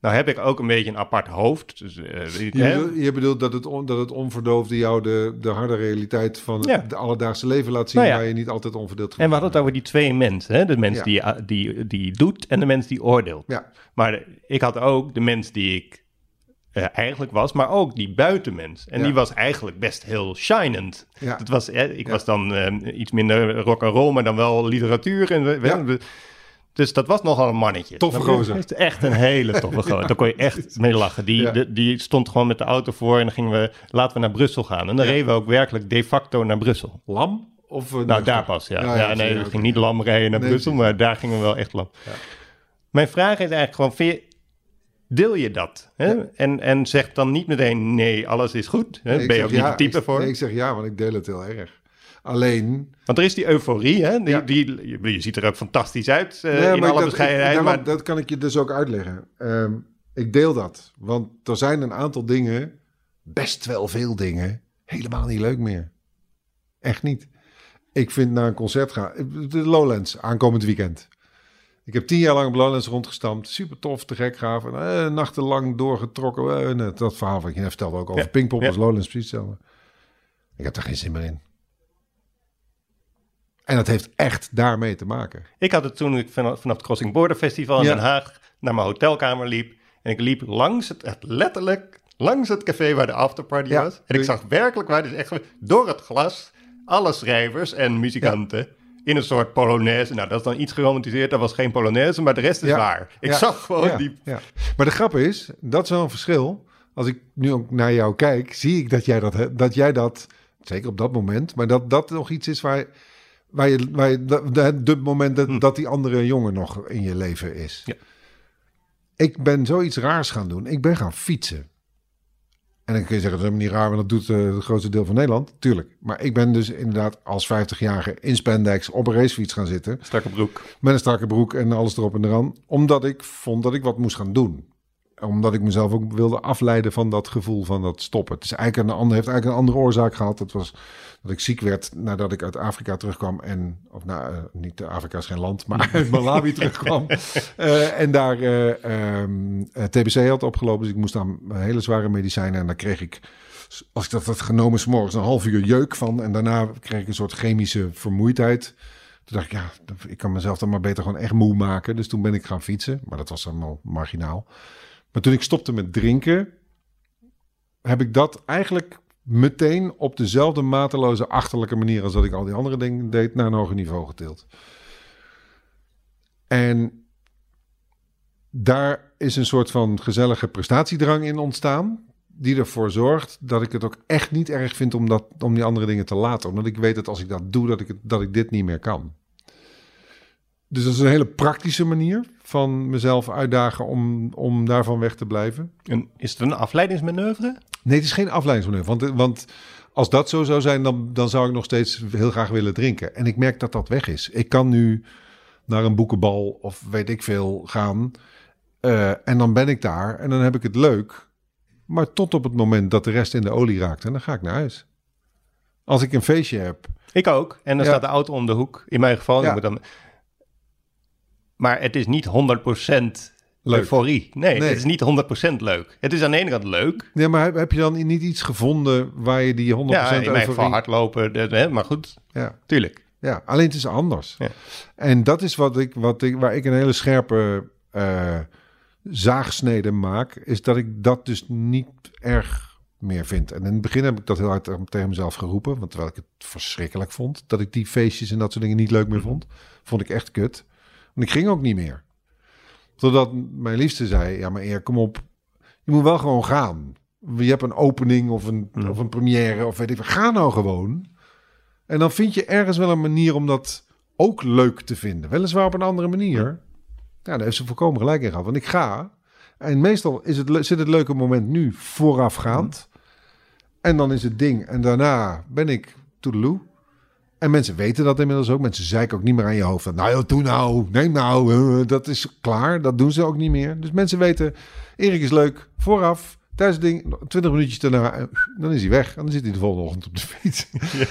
Nou heb ik ook een beetje een apart hoofd. Dus, eh, Je, bedoelt, je bedoelt dat het, on, dat het onverdoofde jou de, de harde realiteit van het Ja. de alledaagse leven laat zien, Nou ja. waar je niet altijd onverdeeld En we hadden het over die twee mensen. Hè? De mens Ja. die, die, die doet en de mens die oordeelt. Ja, Maar ik had ook de mens die ik eh, eigenlijk was, maar ook die buitenmens. En Ja. die was eigenlijk best heel shinend. Ja. Dat was, eh, ik Ja. was dan eh, iets minder rock and roll, maar dan wel literatuur. En, we- dus dat was nogal een mannetje. Toffe gozer. Echt een hele toffe gozer. Daar kon je echt mee lachen. Die, de- die stond gewoon met de auto voor en dan gingen we, laten we naar Brussel gaan. En dan reden we ook werkelijk de facto naar Brussel. lam? Of, Nou, daar pas, ja. Ja, nee, we gingen niet lam rijden naar Nee, Brussel, maar daar gingen we wel echt lam. Mijn vraag is eigenlijk gewoon, deel je dat? Hè? Ja. En, en zeg dan niet meteen, nee, alles is goed. Hè? Nee, ben je ook niet de type ik, voor? Nee, ik zeg ja, want ik deel het heel erg. Alleen, Want er is die euforie, hè? Die, Ja. die, je, je ziet er ook fantastisch uit eh, Nee, in alle dat, bescheidenheid. ik- daarom- maar dat kan ik je dus ook uitleggen. Ehm, ik deel dat. Want er zijn een aantal dingen, best wel veel dingen, helemaal niet leuk meer. Echt niet. Ik vind naar een concert gaan. De Lowlands, aankomend weekend. Ik heb tien jaar lang op Lowlands rondgestampt. Super tof, te gek gaaf. En, eh, nachtenlang doorgetrokken. Eh, net dat verhaal wat je net vertelde ook over Ja, Pinkpop ja. was Lowlands precies hetzelfde. Ik heb er geen zin meer in. En dat heeft echt daarmee te maken. ik had het toen ik vanaf, vanaf het Crossing Border Festival in Ja. Den Haag naar mijn hotelkamer liep. En ik liep langs het, echt letterlijk langs het café waar de afterparty Ja. was. En ik zag werkelijk waar, dus echt door het glas, alle schrijvers en muzikanten in een soort polonaise. Nou, dat is dan iets geromantiseerd. Dat was geen polonaise, maar de rest is Ja. waar. Ik Ja. zag gewoon Ja, die... Maar de grap is, dat is wel een verschil. Als ik nu ook naar jou kijk, zie ik dat jij dat, dat, jij dat zeker op dat moment, maar dat dat nog iets is waar, waar je, waar je dat- dat- de moment dat, dat die andere jongen nog in je leven is. Ja. Ik ben zoiets raars gaan doen. Ik ben gaan fietsen. En dan kun je zeggen, dat is helemaal niet raar, want dat doet eh, het grootste deel van Nederland. Tuurlijk. Maar ik ben dus inderdaad als 50-jarige in spandex op een racefiets gaan zitten. Strakke broek. Met een strakke broek en alles erop en eraan. Omdat ik vond dat ik wat moest gaan doen. Omdat ik mezelf ook wilde afleiden van dat gevoel van dat stoppen. Het is eigenlijk een ander, heeft eigenlijk een andere oorzaak gehad. Dat was dat ik ziek werd nadat ik uit Afrika terugkwam. En, of nou, eh, niet Afrika is geen land, maar uit [laughs] Malawi terugkwam. [laughs] Eh, en daar eh, ehm, eh, TBC had opgelopen. Dus ik moest aan hele zware medicijnen. En daar kreeg ik, als ik dat had genomen, 's morgens een half uur jeuk van. En daarna kreeg ik een soort chemische vermoeidheid. Toen dacht ik, ja, ik kan mezelf dan maar beter gewoon echt moe maken. Dus toen ben ik gaan fietsen. Maar dat was allemaal marginaal. Maar toen ik stopte met drinken, heb ik dat eigenlijk meteen op dezelfde mateloze achterlijke manier als dat ik al die andere dingen deed, naar een hoger niveau getild. En daar is een soort van gezellige prestatiedrang in ontstaan. Die ervoor zorgt dat ik het ook echt niet erg vind om, dat, om die andere dingen te laten. Omdat ik weet dat als ik dat doe, dat ik, dat ik dit niet meer kan. Dus dat is een hele praktische manier van mezelf uitdagen om, om daarvan weg te blijven. En is het een afleidingsmanoeuvre? Nee, het is geen afleidingsmanoeuvre. Want, want als dat zo zou zijn, dan, dan zou ik nog steeds heel graag willen drinken. En ik merk dat dat weg is. Ik kan nu naar een boekenbal of weet ik veel gaan. Uh, en dan ben ik daar en dan heb ik het leuk. Maar tot op het moment dat de rest in de olie raakt, en dan ga ik naar huis. Als ik een feestje heb. Ik ook. En dan Ja. staat de auto om de hoek. In mijn geval. Ja. ik moet dan... Maar het is niet 100% Leuk. euforie. Nee, Nee. het is niet 100% leuk. Het is aan de ene kant leuk. Nee, maar heb, je dan niet iets gevonden waar je die 100% Ja, in mijn geval euforie- hardlopen. de- hè, maar goed, Ja, tuurlijk. ja, alleen het is anders. Ja. En dat is wat ik, wat ik, waar ik een hele scherpe eh, zaagsnede maak, is dat ik dat dus niet erg meer vind. En in het begin heb ik dat heel hard tegen mezelf geroepen, want terwijl ik het verschrikkelijk vond, dat ik die feestjes en dat soort dingen niet leuk meer vond, vond ik echt kut. Want ik ging ook niet meer. Totdat mijn liefste zei, ja maar Eer, kom op, je moet wel gewoon gaan. Je hebt een opening of een, of een première of weet ik wat. Ga nou gewoon. En dan vind je ergens wel een manier om dat ook leuk te vinden. Weliswaar op een andere manier. Ja, daar heeft ze volkomen gelijk in gehad. Want ik ga. En meestal is het, zit het leuke moment nu voorafgaand. En dan is het ding. En daarna ben ik toedeloe. En mensen weten dat inmiddels ook. Mensen zeiken ook niet meer aan je hoofd. Nou joh, doe nou, neem nou. eh, dat is klaar. Dat doen ze ook niet meer. Dus mensen weten, Erik is leuk. Vooraf, tijdens het ding, 20 minuutjes daarna. eh, Dan is hij weg. En dan zit hij de volgende ochtend op de fiets. [laughs]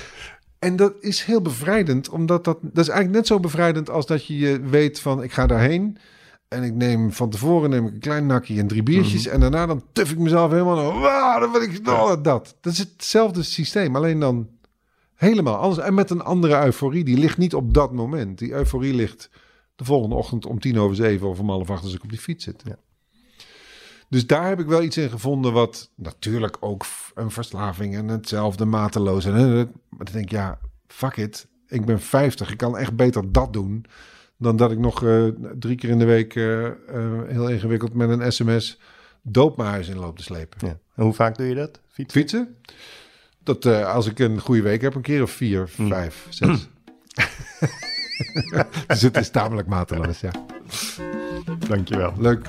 En dat is heel bevrijdend, omdat dat, dat is eigenlijk net zo bevrijdend als dat je je weet van ik ga daarheen en ik neem van tevoren neem ik een klein nakje en drie biertjes en daarna dan tuf ik mezelf helemaal dan wil ik oh, dat. Dat is hetzelfde systeem, alleen dan helemaal anders en met een andere euforie. Die ligt niet op dat moment. Die euforie ligt de volgende ochtend om tien over zeven of om half acht als ik op die fiets zit. Ja. Dus daar heb ik wel iets in gevonden wat natuurlijk ook een verslaving en hetzelfde mateloos. En, maar dan denk ik, ja, fuck it. Ik ben 50. Ik kan echt beter dat doen dan dat ik nog eh, drie keer in de week eh, eh, heel ingewikkeld met een sms doop mijn huis in loop te slepen. Ja. En hoe vaak doe je dat? Fietsen? Fietsen? Dat eh, als ik een goede week heb, een keer of vier, vijf, zes. dus het is tamelijk mateloos, ja. Dankjewel. Leuk.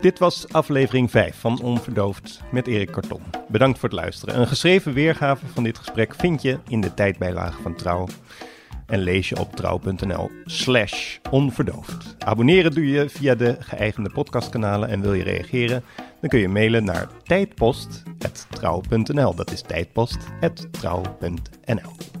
Dit was aflevering 5 van Onverdoofd met Erik Karton. Bedankt voor het luisteren. Een geschreven weergave van dit gesprek vind je in de tijdbijlage van Trouw. En lees je op trouw.nl slash onverdoofd. Abonneren doe je via de geëigende podcastkanalen en wil je reageren? Dan kun je mailen naar tijdpost.trouw.nl. Dat is tijdpost.trouw.nl.